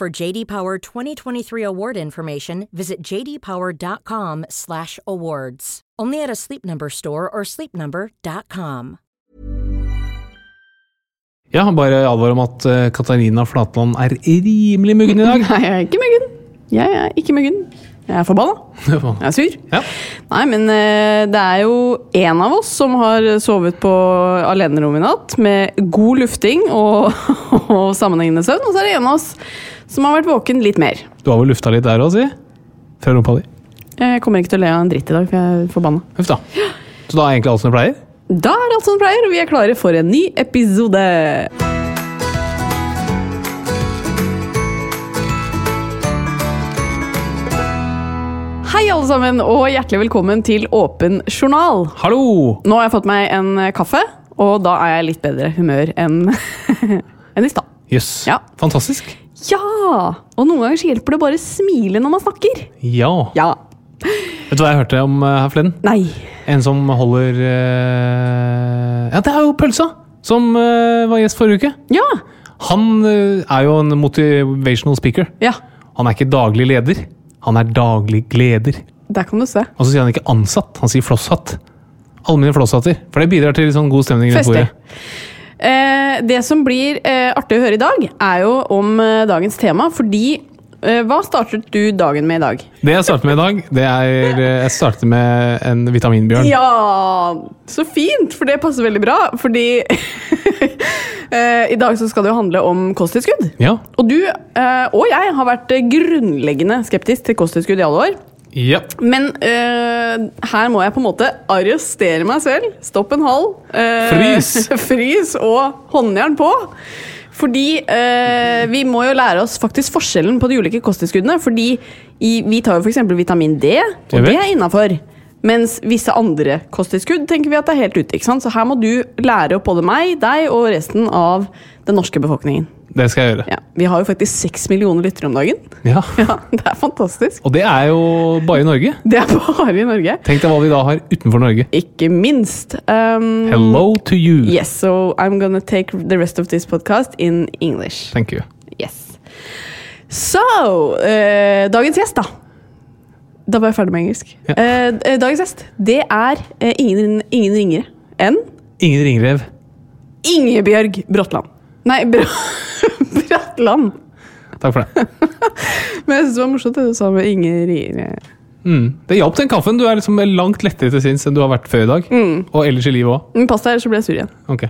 For JD Power 2023 award information, visit jdpower.com/awards. Only at a Sleep Number store or sleepnumber.com. Ja, bare advar om at eh, Katarina Flatland er rimelig muggen i dag. Nei, jeg er ikke muggen. Jeg er ikke muggen. Jeg er forbanna. Jeg er sur. Ja. Nei, men eh, det er jo en av oss som har sovet på alenerom i natt med god lufting og, og sammenhengende søvn, og så er det en av oss som har vært våken litt mer. Du har vel lufta litt der òg, si? Fra rumpa di. Jeg kommer ikke til å le av en dritt i dag, for jeg er forbanna. Huff da. Så da er egentlig alt som det pleier? Da er det alt som det pleier, og vi er klare for en ny episode. Alle sammen, og hjertelig velkommen til Åpen journal. Hallo! Nå har jeg fått meg en kaffe, og da er jeg litt bedre humør enn enn i stad. Jøss. Ja. Fantastisk. Ja! Og noen ganger så hjelper det bare å smile når man snakker. Ja. Ja. Vet du hva jeg hørte om eh, her forleden? Nei. En som holder eh, Ja, det er jo Pølsa! Som eh, var gjest forrige uke. Ja. Han eh, er jo en motivational speaker. Ja. Han er ikke daglig leder. Han er daglig gleder. Der kan du se. Og så sier han ikke ansatt, han sier flosshatt. Alle mine flosshatter. For det bidrar til litt sånn god stemning. rundt bordet. Eh, det som blir eh, artig å høre i dag, er jo om eh, dagens tema. Fordi eh, Hva startet du dagen med i dag? Det jeg startet med i dag, det er eh, Jeg startet med en vitaminbjørn. Ja, så fint! For det passer veldig bra. Fordi i dag så skal det jo handle om kosttilskudd. Ja. Og du eh, og jeg har vært eh, grunnleggende skeptisk til kosttilskudd i alle år. ja. Men eh, her må jeg på en måte arrestere meg selv. Stopp en halv. eh, Frys. frys og håndjern på. Fordi eh, vi må jo lære oss faktisk forskjellen på de ulike kosttilskuddene. Fordi i, vi tar jo f.eks. vitamin D, og det er innafor. Mens visse andre kosttilskudd tenker vi at det er helt ute. ikke sant? Så her må du lære opp både meg, deg og resten av den norske befolkningen. Det skal jeg gjøre. Ja, Vi har jo faktisk seks millioner lyttere om dagen. Ja. Ja, Det er fantastisk. Og det er jo bare i Norge. Det er bare i Norge. Tenk deg hva vi da har utenfor Norge. Ikke minst. Um, Hello to you. Yes, so I'm gonna take the rest of this podcast in English. Thank you. Yes. So, uh, dagens gjest, da. Da var jeg ferdig med engelsk. Ja. Eh, dagens gjest, det er eh, ingen, ingen ringere enn Ingen ringrev. Ingebjørg Bråtland. Nei, Br Bratland. Takk for det. Men jeg synes det var morsomt det du sa med Inger Ringere. Mm. Det hjalp den kaffen. Du er liksom langt lettere til sinns enn du har vært før i dag. Mm. Og ellers i livet òg. Pass deg, ellers så blir jeg sur igjen. Ok.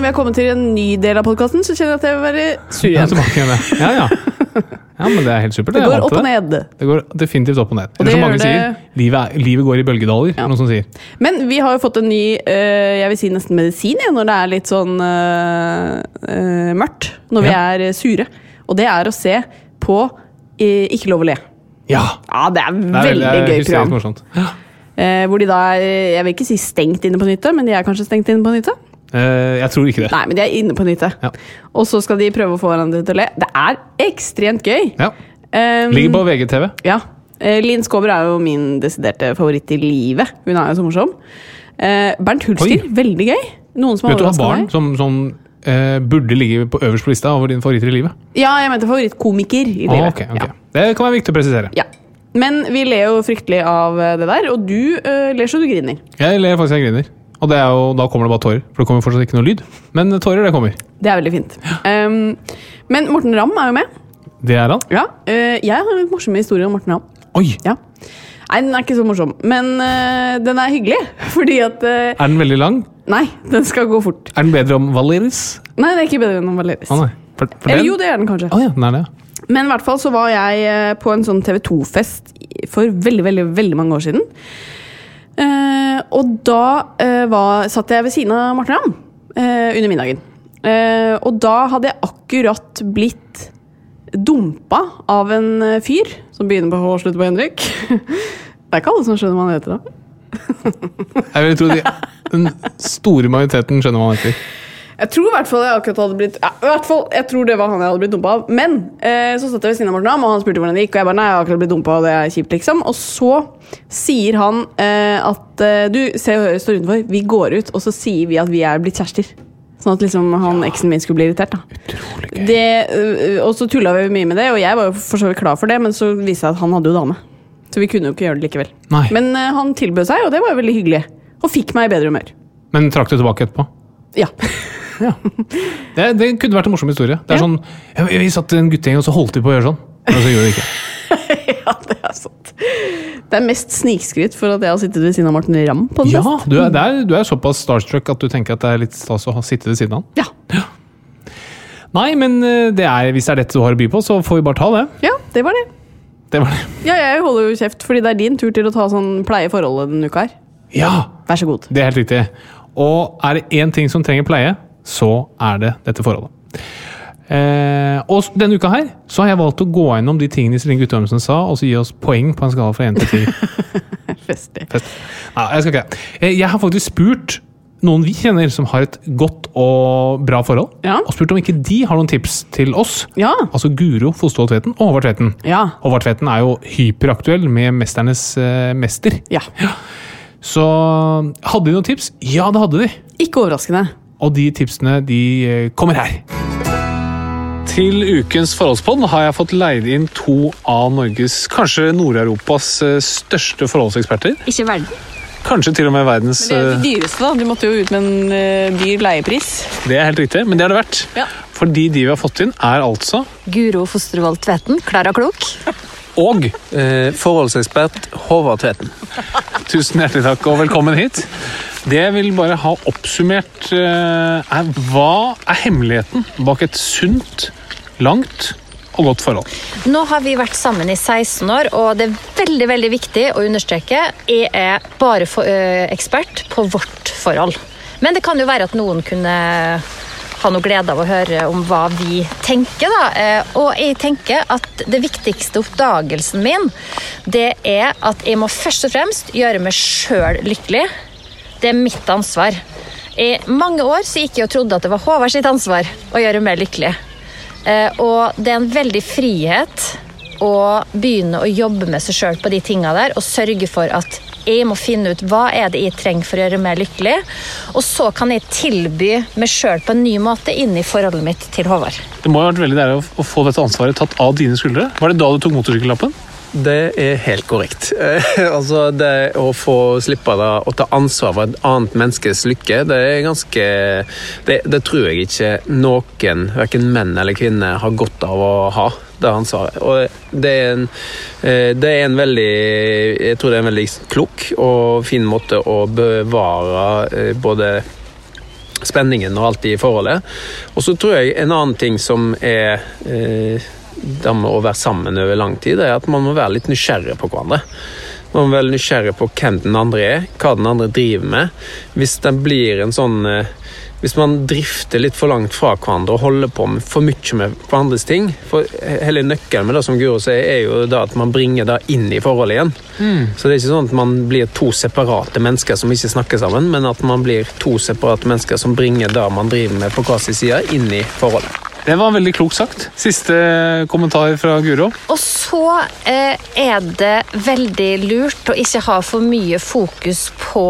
Når vi har kommet til en ny del av podkasten, så kjenner jeg at jeg vil være sur igjen. igjen, ja. ja, ja. Ja, men det er helt supert. Det går opp og ned. Det går definitivt opp og ned. Og Eller det som mange det... sier, livet, er, livet går i bølgedaler. Ja. Noen som sier. Men vi har jo fått en ny øh, jeg vil si nesten medisin ja, når det er litt sånn eh, mørkt. Når vi er sure. Og det er å se på Ikke lov å le. Ja! Ja, det er Det er veldig det er gøy program. morsomt. Ja. Eh, hvor de da er Jeg vil ikke si stengt inne på nyttet, men de er kanskje stengt inne på nyttet. Eh, jeg tror ikke det. Nei, men de er inne på en. Ja. Og så skal de prøve å få hverandre til å le. Det er ekstremt gøy. Ja. Um, Ligger på VGTV. Ja. Eh, Linn Skåber er jo min desiderte favoritt i livet. Hun er jo så morsom. Uh, Bernt Hulsker, Oi. veldig gøy. Noen som har Vet du hva barn meg. som, som uh, burde ligge på øverst på lista over dine favoritter i livet? Ja, jeg mente favorittkomiker i livet. livet. okay, okay. Ja. Det kan være viktig å presisere. ja. Men vi ler jo fryktelig av det der, og du uh, ler så du griner. Jeg ler faktisk jeg griner. Og det er jo, da kommer det bare tårer, for det kommer fortsatt ikke noe lyd. Men tårer, det kommer. Det er veldig fint. Um, men Morten Ramm er jo med. Det er han. Ja, uh, jeg har en morsom historie om Morten Ramm. Oi! Ja. Nei, den er ikke så morsom, men uh, den er hyggelig. Fordi at uh, Er den veldig lang? Nei, den skal gå fort. Er den bedre om Valeris? Nei, det er ikke bedre enn om Valeris. Nei. For, for Eller den? jo, det er den kanskje. Å ja, den er det. ja. Men i hvert fall så var jeg på en sånn TV 2-fest for veldig, veldig, veldig mange år siden. Eh, og da eh, var, satt jeg ved siden av Martin Ramm eh, under middagen. Og da hadde jeg akkurat blitt dumpa av en fyr som begynner på H og slutter på Henrik. Det er ikke alle som skjønner hva han heter da. Jeg vil tro de, den store majoriteten skjønner hva han heter. Jeg tror i hvert fall jeg akkurat hadde blitt ja, i hvert fall, Jeg tror det var han jeg hadde blitt dumpa av. Men eh, så satt jeg ved siden av Morten Ramm, og han spurte hvordan det gikk. Og jeg bare nei, jeg har akkurat blitt dumpa, og det er kjipt, liksom. Og så sier han eh, at eh, du, Se og Hør står utenfor. Vi går ut, og så sier vi at vi er blitt kjærester. Sånn at liksom han eksen min skulle bli irritert. da det, øh, Og så tulla vi mye med det, og jeg var jo for så vidt klar for det, men så viste det seg at han hadde jo dame. Så vi kunne jo ikke gjøre det likevel. Nei. Men uh, han tilbød seg, og det var jo veldig hyggelig. Og fikk meg i bedre humør. Men trakk du tilbake etterpå? Ja. Ja. Det, det kunne vært en morsom historie. Det er Ja. sånn, ja, vi, satt en guttegjeng, og så holdt vi på å gjøre sånn. Men så gjorde vi ikke. ja, det er sant. Det er mest snikskryt for at jeg har sittet ved siden av Morten Ramm på en Ja, du er, er, du er såpass starstruck at du tenker at det er litt stas å ha sitte ved siden av han. Ja. Nei, men eh, det er, hvis det er dette du har å by på, så får vi bare ta det. ja, det var det. Det var det. Ja, jeg holder jo kjeft, fordi det er din tur til å ta sånn pleie forholdet denne uka her. Ja, Vær så god. det er helt riktig. Og er det én ting som trenger pleie, så er det dette forholdet. Eh, og denne uka her så har jeg valgt å gå gjennom de tingene Iselin Guttormsen sa, og så gi oss poeng på en skala fra 1 til 10. Festlig. Fest. Nei, jeg skal ikke det. Eh, Jeg har faktisk spurt noen vi kjenner som har et godt og bra forhold, Ja. og spurt om ikke de har noen tips til oss. Ja. Altså Guro Fostervoll Tveten og Håvard Tveten. Ja. Håvard Tveten er jo hyperaktuell med 'Mesternes eh, mester'. Ja. Så hadde de noen tips? Ja, det hadde de. Ikke overraskende. Og de tipsene de eh, kommer her. Til ukens forholdspodd har jeg fått leid inn to av Norges, kanskje Nord-Europas eh, største forholdseksperter. Ikke verden. Kanskje til og med verdens Men Det er de det dyreste, da. Du måtte jo ut med en dyr leiepris. Det er helt riktig, men det er det verdt. Ja. Fordi de vi har fått inn, er altså Guro Fostervold Tveten, Klara Klok. Og Eh, forholdsekspert Håvard Tveten. tusen hjertelig takk og velkommen hit. Det jeg vil bare ha oppsummert, eh, er hva er hemmeligheten bak et sunt, langt og godt forhold? Nå har vi vært sammen i 16 år, og det er veldig veldig viktig å understreke jeg er bare for, ø, ekspert på vårt forhold. Men det kan jo være at noen kunne ha noe glede av å høre om hva vi tenker. Da. Eh, Og jeg tenker at det viktigste oppdagelsen min, det er at jeg må først og fremst gjøre meg sjøl lykkelig. Det er mitt ansvar. I mange år så gikk jeg og trodde at det var Håvard sitt ansvar å gjøre meg lykkelig. Eh, og det er en veldig frihet å begynne å jobbe med seg sjøl på de tinga der, og sørge for at jeg må finne ut hva er det jeg trenger for å gjøre meg lykkelig. Og så kan jeg tilby meg sjøl på en ny måte inn i forholdet mitt til Håvard. Det må ha vært veldig deilig å få dette ansvaret tatt av dine skuldre. Var det da du tok motorsykkellappen? Det er helt korrekt. Altså Det å få slippe da, å ta ansvar for et annet menneskes lykke, det er ganske Det, det tror jeg ikke noen, verken menn eller kvinner, har godt av å ha. Det ansvaret. Og det er en, eh, det er en veldig Jeg tror det er en veldig klok og fin måte å bevare eh, både spenningen og alt i forholdet. Og så tror jeg en annen ting som er eh, det med å være sammen over lang tid, er at man må være litt nysgjerrig på hverandre. Man må være nysgjerrig på hvem den andre er, hva den andre driver med. Hvis den blir en sånn eh, hvis man drifter litt for langt fra hverandre og holder på med for mye med hverandres ting for Hele nøkkelen med det som Guro sier, er jo da at man bringer det inn i forholdet igjen. Så det er ikke sånn at man blir to separate mennesker som ikke snakker sammen, men at man blir to separate mennesker som bringer det man driver med på hver sin side, inn i forholdet. Det var veldig klokt sagt. Siste kommentar fra Guro. Og så eh, er det veldig lurt å ikke ha for mye fokus på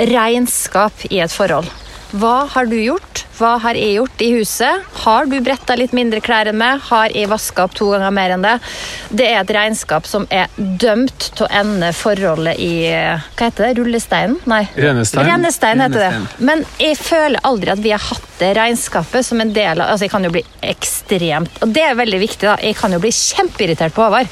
regnskap i et forhold. Hva har du gjort? Hva har jeg gjort i huset? Har du bretta litt mindre klær enn meg? Har jeg vaska opp to ganger mer enn det? Det er et regnskap som er dømt til å ende forholdet i Hva heter det? Rullesteinen? Nei. Rennestein. Rennestein heter det. Men jeg føler aldri at vi har hatt det regnskapet som en del av Altså, jeg kan jo bli ekstremt Og det er veldig viktig, da. Jeg kan jo bli kjempeirritert på Håvard.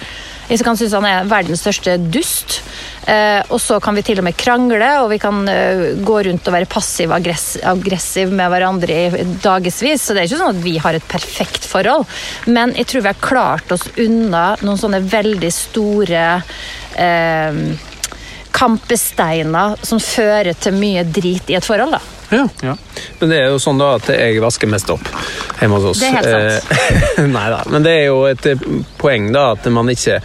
Jeg kan synes han er verdens største dust. Eh, og så kan vi til og med krangle, og vi kan eh, gå rundt og være passiv-aggressiv med hverandre i dagevis. Så det er ikke sånn at vi har et perfekt forhold. Men jeg tror vi har klart oss unna noen sånne veldig store eh, kampesteiner som fører til mye drit i et forhold. da. Ja. Men det er jo sånn da at jeg vasker mest opp hjemme hos oss. Det er helt sant. Eh, Nei da. Men det er jo et poeng da at man ikke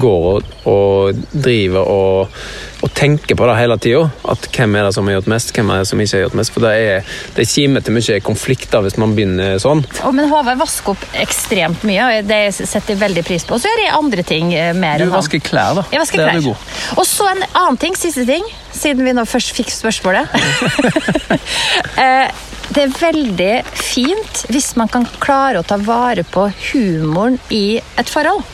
går og, og driver og, og tenker på det hele tida. At hvem er det som har gjort mest, hvem er det som ikke har gjort mest. For det er, det kimer til mye konflikter hvis man begynner sånn. Oh, men Håvard vasker opp ekstremt mye, og det setter jeg veldig pris på. Og så gjør jeg andre ting eh, mer Du enn han. vasker klær, da. Jeg vasker det er klær. du god. Og så en annen ting, siste ting, siden vi nå først fikk spørsmålet. Eh, det er veldig fint hvis man kan klare å ta vare på humoren i et forhold.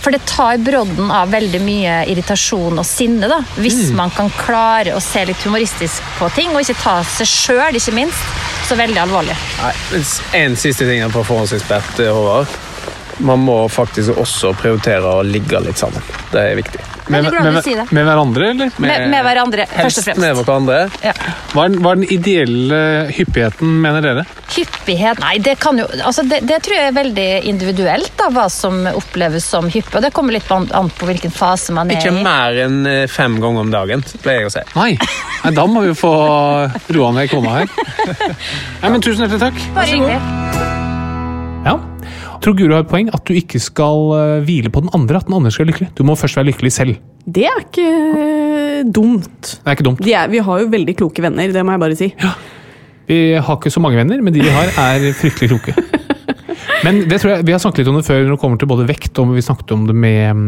For det tar brodden av veldig mye irritasjon og sinne, da. Hvis Mm. man kan klare å se litt humoristisk på ting, og ikke ta seg sjøl, ikke minst, så veldig alvorlig. Nei, En siste ting på forhåndsekspert, eh, Håvard. Man må faktisk også prioritere å ligge litt sammen. Det er viktig. Glad med, si med hverandre, eller? Med, med hverandre, først og fremst. med hverandre. Ja. Hva er, hva er den ideelle hyppigheten, mener dere? Hyppighet Nei, det kan jo altså det, det tror jeg er veldig individuelt, da, hva som oppleves som hyppig. Og det kommer litt an, an på hvilken fase man er Ikke i. mer enn eh, fem ganger om dagen, pleier jeg å si. Nei, Nei da må vi få roa ned kona her. Nei, men Tusen hjertelig takk. Bare hyggelig. Tror Guro har et poeng at du ikke skal eh, hvile på den andre, at den andre skal være lykkelig. Du må først være lykkelig selv. Det er ikke dumt. Det er ikke dumt. Er, vi har jo veldig kloke venner, det må jeg bare si. Ja. Vi har ikke så mange venner, men de vi har, er fryktelig kloke. Men det tror jeg, vi har snakket litt om det før når det kommer til både vekt, om vi snakket om det med,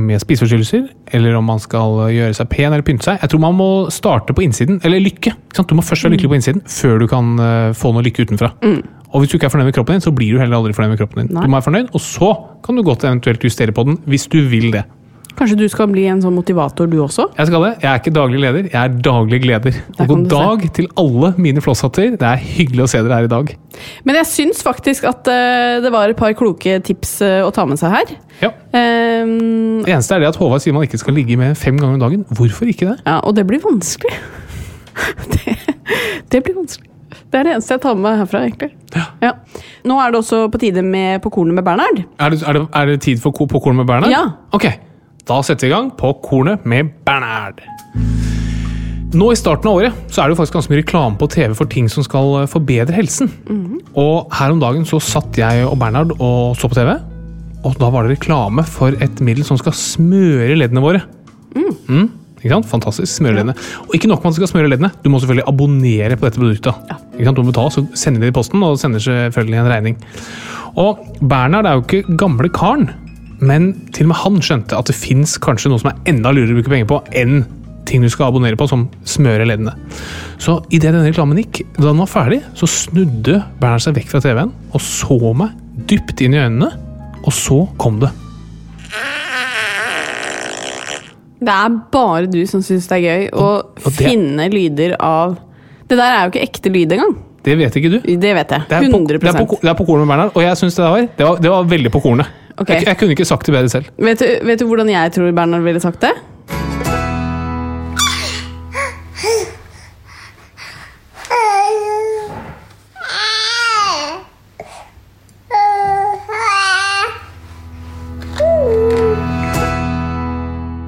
med spiseforstyrrelser, eller om man skal gjøre seg pen eller pynte seg. Jeg tror man må starte på innsiden, eller lykke. Ikke sant? Du må først være lykkelig på innsiden, før du kan eh, få noe lykke utenfra. Og hvis du ikke er fornøyd med kroppen din, så blir du heller aldri fornøyd med kroppen din. Nei. Du må være fornøyd, og så kan du godt eventuelt justere på den, hvis du vil det. Kanskje du skal bli en sånn motivator, du også? Jeg skal det. Jeg er ikke daglig leder, jeg er daglig gleder. Der Og god dag se. til alle mine flosshatter. Det er hyggelig å se dere her i dag. Men jeg syns faktisk at uh, det var et par kloke tips uh, å ta med seg her. Ja. Um, Det eneste er det at Håvard sier man ikke skal ligge med fem ganger om dagen. Hvorfor ikke det? ja, og det blir vanskelig. det, det blir vanskelig. Det er det eneste jeg tar med meg herfra, egentlig. Ja. Nå er det også på tide med På kornet med Bernhard. Er det, er det, er det tid for på kornet med Bernhard? Ja. Ok, da setter vi i gang på kornet med Bernhard. Nå i starten av året så er det jo faktisk ganske mye reklame på TV for ting som skal eh, forbedre helsen. Og her om dagen så satt jeg og Bernhard og så på TV. Og da var det reklame for et middel som skal smøre leddene våre. Mm, ikke sant? Fantastisk. Smøre leddene. Og ikke nok med at du skal smøre leddene, du må selvfølgelig abonnere på dette produktet. Ikke sant? Du må betale, så sender de det i posten, og sender selvfølgelig en regning. Og Bernhard er jo ikke gamle karen, men til og med han skjønte at det fins kanskje noe som er enda lurere å bruke penger på enn ting du skal abonnere på, som smøre leddene. Så idet denne reklamen gikk, da den var ferdig, så snudde Bernhard seg vekk fra TV-en og så meg dypt inn i øynene, og så kom det. Det er bare du som syns det er gøy å og det- finne lyder av Det der er jo ikke ekte lyd engang. Det vet ikke du. Det vet jeg. Er, på, 100 det, er på, det er på kornet med Bernhard, og jeg syns det, det, var- det var veldig på kornet. Okay. Jeg, jeg kunne ikke sagt det bedre selv. vet, du, vet du hvordan jeg tror Bernhard ville sagt det?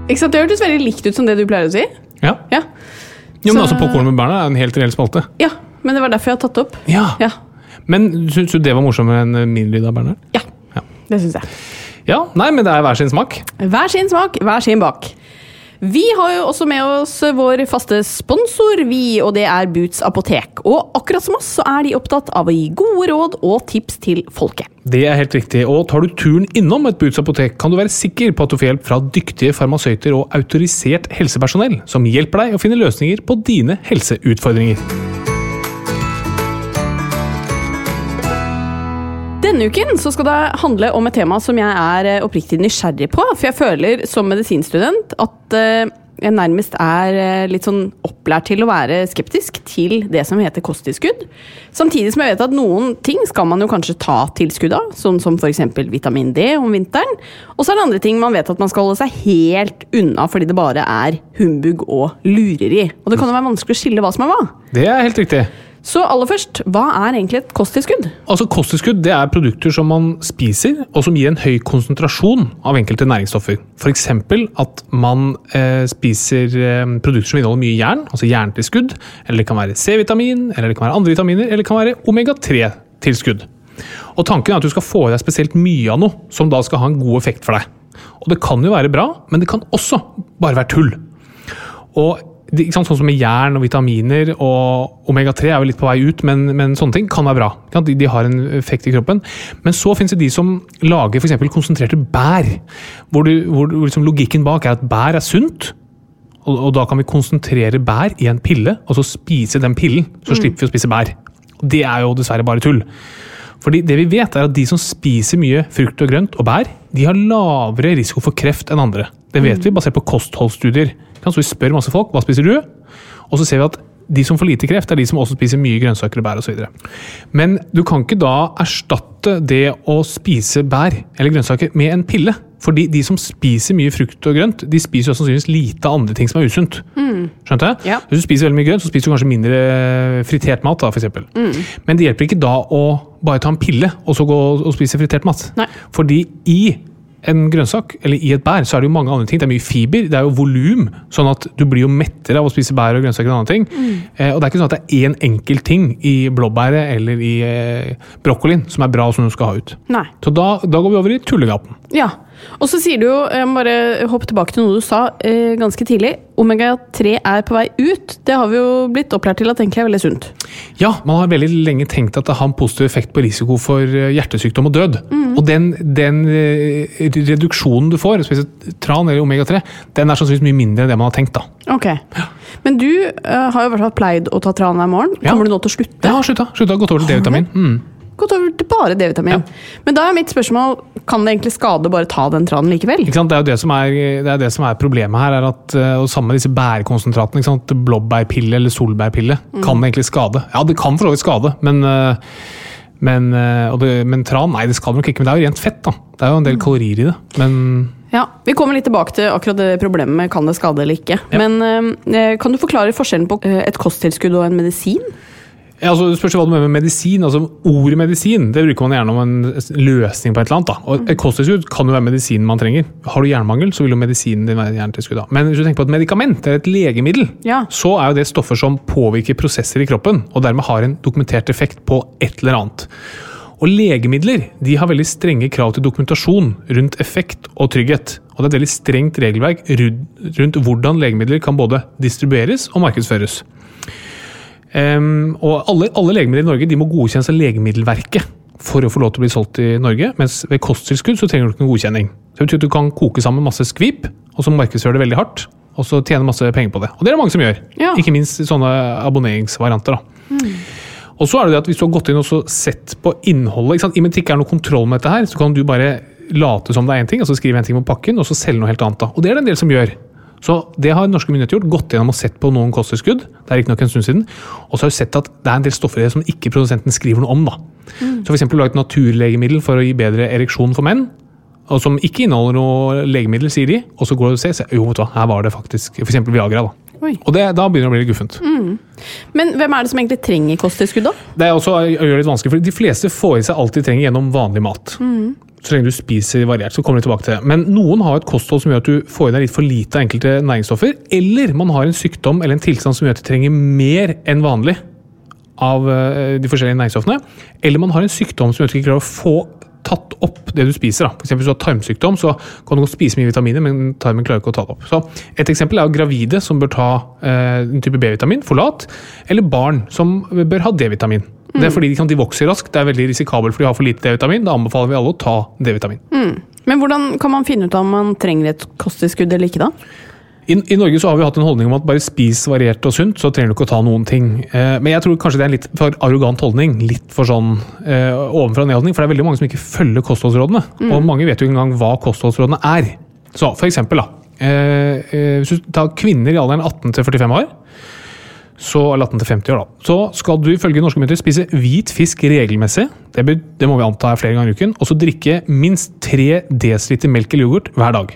Ikke sant? Det hørtes veldig likt ut som det du pleier å si. Ja. Ja. Jo, men Så- altså Popkorn med Bernhard er en helt reell spalte. ja. men det var derfor jeg har tatt det opp. Ja. Ja, Men syns du det var morsommere enn min lyd av Bernhard? ja. Ja. det syns jeg. Ja, nei, men det er hver sin smak. Hver sin smak, hver sin bak. Vi har jo også med oss vår faste sponsor, vi, og det er Boots apotek. Og akkurat som oss, så er de opptatt av å gi gode råd og tips til folket. Det er helt riktig, og tar du turen innom et Boots apotek, kan du være sikker på at du får hjelp fra dyktige farmasøyter og autorisert helsepersonell, som hjelper deg å finne løsninger på dine helseutfordringer. Denne uken så skal det handle om et tema som jeg er eh, oppriktig nysgjerrig på. For jeg føler som medisinstudent at eh, jeg nærmest er eh, litt sånn opplært til å være skeptisk til det som heter kosttilskudd. Samtidig som jeg vet at noen ting skal man jo kanskje ta tilskudd av, sånn som f.eks. vitamin D om vinteren. Og så er det andre ting man vet at man skal holde seg helt unna fordi det bare er humbug og lureri. Og det kan jo være vanskelig å skille hva som er hva. Det er helt riktig. Så aller først, hva er egentlig et kosttilskudd? Altså Kosttilskudd det er produkter som man spiser, og som gir en høy konsentrasjon av enkelte næringsstoffer. F.eks. at man eh, spiser eh, produkter som inneholder mye jern, altså jerntilskudd. Eller det kan være C-vitamin, eller det kan være andre vitaminer, eller det kan være omega-3-tilskudd. Og Tanken er at du skal få i deg spesielt mye av noe som da skal ha en god effekt for deg. Og Det kan jo være bra, men det kan også bare være tull. Og sånn som med jern og vitaminer og omega-3 er jo litt på vei ut, men, men sånne ting kan være bra. De, de har en effekt i kroppen. Men så finnes det de som lager f.eks. konsentrerte bær. Hvor, du, hvor, liksom logikken bak er at bær er sunt. Og, og da kan vi konsentrere bær i en pille, og så spise den pillen. Så slipper vi å spise bær. Og det er jo dessverre bare tull. Fordi det vi vet er at De som spiser mye frukt og grønt og bær, de har lavere risiko for kreft enn andre. Det vet vi basert på kostholdsstudier. Så vi spør masse folk hva spiser du, og så ser vi at de som får lite kreft, er de som også spiser mye grønnsaker og bær osv. Men du kan ikke da erstatte det å spise bær eller grønnsaker med en pille. Fordi de som spiser mye frukt og grønt, de spiser jo sannsynligvis lite av andre ting som er usunt. Skjønte jeg? Ja. Hvis du spiser veldig mye grønt, så spiser du kanskje mindre fritert mat. da, for eksempel. Men det hjelper ikke da å bare ta en pille og så gå og spise fritert mat. Nei. Fordi i en grønnsak, eller i et bær, så er det jo mange andre ting. Det er mye fiber, det er jo volum, sånn at du blir jo mettere av å spise bær og grønnsaker og andre ting. Eh, og det er ikke sånn at det er én enkelt ting i blåbæret eller i eh, brokkolien som er bra som du skal ha ut. Nei. Så da, da går vi over i tullegaten. Ja. Og så sier du jo, jeg må bare hoppe tilbake til noe du sa eh, ganske tidlig. Omega-3 er på vei ut. Det har vi jo blitt opplært til at egentlig er veldig sunt. Ja, man har veldig lenge tenkt at det har en positiv effekt på risiko for eh, hjertesykdom og død. Og den, den eh, reduksjonen du får, spesielt tran eller omega-3, den er sannsynligvis mye mindre enn det man har tenkt. da. Ok. Men du eh, har jo i hvert fall pleid å ta tran hver morgen. Ja. Kommer du nå til å slutte? Ja, har slutta. Slutta gått over til D-vitamin. Mm. Gått over til bare D-vitamin. Men da er mitt spørsmål, kan det egentlig skade å bare ta den tranen likevel? Ikke sant? Det er jo det som er, det er, det som er problemet her. er at, eh, og Sammen med disse bærkonsentratene. ikke sant? Blåbærpille eller solbærpille. Kan det egentlig skade? Ja, det kan for så vidt skade, men, eh, men, eh, og det, men tran nei, det skal det nok ikke. Men det er jo rent fett. da. Det er jo en del kalorier i det. Men Ja, Vi kommer litt tilbake til akkurat det problemet med kan det skade eller ikke. Ja. Men kan du forklare forskjellen på et kosttilskudd og en medisin? Ja, altså, det spørs hva du mener med medisin. altså Ordet medisin det bruker man gjerne om en løsning på et eller annet. da. Og Et kosttilskudd kan jo være medisinen man trenger. Har du jernmangel, så vil jo medisinen din være jerntilskudd. da. Men hvis du tenker på et medikament eller et legemiddel, Ja. så er jo det stoffer som påvirker prosesser i kroppen, og dermed har en dokumentert effekt på et eller annet. Og legemidler de har veldig strenge krav til dokumentasjon rundt effekt og trygghet. Og det er et veldig strengt regelverk rundt rundt hvordan legemidler kan både distribueres og markedsføres. Ehm, og alle, alle legemidler i Norge de må godkjennes av Legemiddelverket for å få lov til å bli solgt i Norge, mens ved kosttilskudd så trenger du ikke noen godkjenning. Så det betyr at Du kan koke sammen masse skvip, og så markedsføre det veldig hardt, og så tjene masse penger på det. Og det er det mange som gjør. Ja. Ikke minst i sånne abonneringsvarianter. da. Og så er det det at Hvis du har gått inn og så sett på innholdet ikke sant? I og med at det ikke er noe kontroll med dette, her, så kan du bare late som det er én ting, og så skrive en ting på pakken, og så selge noe helt annet. da. Og det er det en del som gjør. Så det har norske myndigheter gjort. Gått gjennom og sett på noen kosttilskudd. Det er ikke nok en stund siden. Og så har vi sett at det er en del stoffer i det som ikke produsenten skriver noe om. da. Så for eksempel laget naturlegemiddel for å gi bedre ereksjon for menn. Og som ikke inneholder noe legemiddel, sier de. Og så går du og ser, jo, vet du hva, her var det faktisk f.eks. Viagra. da. Oi. Og det, da begynner det å bli litt guffent. Men hvem er det som egentlig trenger kosttilskudd, da? Det er også å gjøre det litt vanskelig, for De fleste får i seg alt de trenger gjennom vanlig mat. Så lenge du spiser variert. så kommer vi tilbake til det. Men noen har et kosthold som gjør at du får i deg litt for lite av enkelte næringsstoffer. Eller man har en sykdom eller en tilstand som gjør at du trenger mer enn vanlig av eh, de forskjellige næringsstoffene, eller man har en sykdom som gjør at du ikke klarer å få tatt opp det du spiser. Da. For eksempel, hvis du har tarmsykdom, så kan du godt spise mye vitaminer, men tarmen klarer ikke å ta det opp. Så Et eksempel er gravide som bør ta eh, en type B-vitamin, forlat, eller barn som bør ha D-vitamin. Det er fordi de, kan, de vokser raskt, det er veldig risikabelt for de har for lite D-vitamin. Da anbefaler vi alle å ta D-vitamin. Men hvordan kan man finne ut om man trenger et kosttilskudd eller ikke, da? I, I Norge så har vi hatt en holdning om at bare spis variert og sunt, så trenger du ikke å ta noen ting. Eh, men jeg tror kanskje det er en litt for arrogant holdning. Litt for sånn eh, ovenfra og ned-holdning. For det er veldig mange som ikke følger kostholdsrådene. Og mange vet jo ikke engang hva kostholdsrådene er. Så for eksempel, da. Eh, eh, hvis du tar kvinner i alderen 18 til 45 år, så, eller 18 til 50 år, da, så skal du ifølge norske myndigheter spise hvit fisk regelmessig. Det, be- det må vi anta er flere ganger i uken. Og så drikke minst 3 dl melk eller yoghurt hver dag.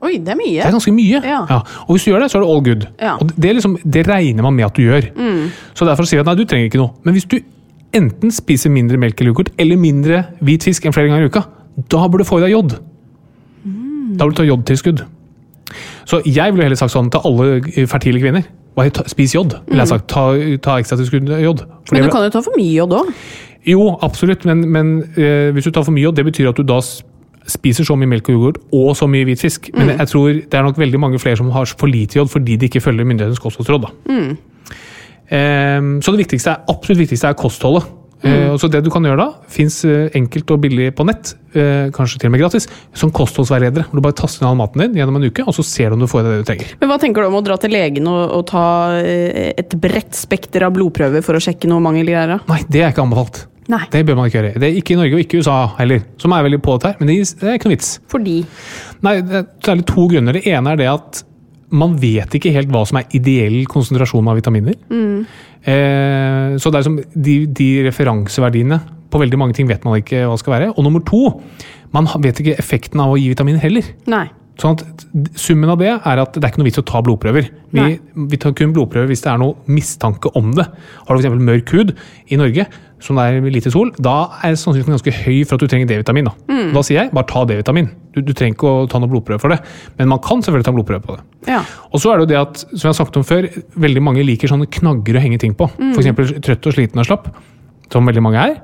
Oi, det er mye. Det er ganske mye. Ja. Og hvis du gjør det, så er det all good. Ja. Og det, liksom, det regner man med at du gjør. Så derfor sier vi at nei, du trenger ikke noe. Men hvis du enten spiser mindre melk eller yoghurt, eller mindre hvit fisk enn flere ganger i uka, da bør du få i deg jod. Da bør du ta jodtilskudd. Så jeg ville heller sagt sånn til alle fertile kvinner. Spis jod. Ville jeg sagt. Ta, ta ekstratilskudd jod. Men du kan jo ta for mye jod òg. jo, absolutt, men, men eh, hvis du tar for mye, jod, det betyr at du da spiser så mye melk og yoghurt og så mye hvit fisk. Men jeg tror det er nok veldig mange flere som har for lite jod fordi de ikke følger myndighetens kostholdsråd. Da. Eh, så det viktigste er, absolutt viktigste er kostholdet. Eh, og så det du kan gjøre da, fins enkelt og billig på nett, eh, kanskje til og med gratis, som kostholdsveiledere. Hvor du bare taster inn all maten din gjennom en uke, og så ser du om du får i deg det du trenger. Men hva tenker du om å dra til legen og, og ta eh, et bredt spekter av blodprøver for å sjekke noe mangel i greier? Nei, det er ikke anbefalt. Nei. Det bør man ikke gjøre. Det er ikke i Norge og ikke i USA heller, som er veldig på dette her. Men det er ikke noe vits. Fordi Nei, det er særlig to grunner. Det ene er det at man vet ikke helt hva som er ideell konsentrasjon av vitaminer. Eh, så det er som de, de referanseverdiene på veldig mange ting vet man ikke hva skal være. Og nummer to, man vet ikke effekten av å gi vitaminer heller. Nei. Sånn at Summen av det er at det er ikke noe vits å ta blodprøver. Vi, vi tar kun blodprøver hvis det er noe mistanke om det. Har du f.eks. mørk hud i Norge, som det er lite sol, da er sannsynligheten ganske høy for at du trenger D-vitamin. Da. Mm. da sier jeg bare ta D-vitamin. Du, du trenger ikke å ta noe blodprøve for det, men man kan selvfølgelig ta blodprøve på det. Ja. Og så er det jo det at, som jeg har sagt om før, veldig mange liker sånne knagger å henge ting på. Mm. For eksempel trøtt og sliten og slapp, som veldig mange er.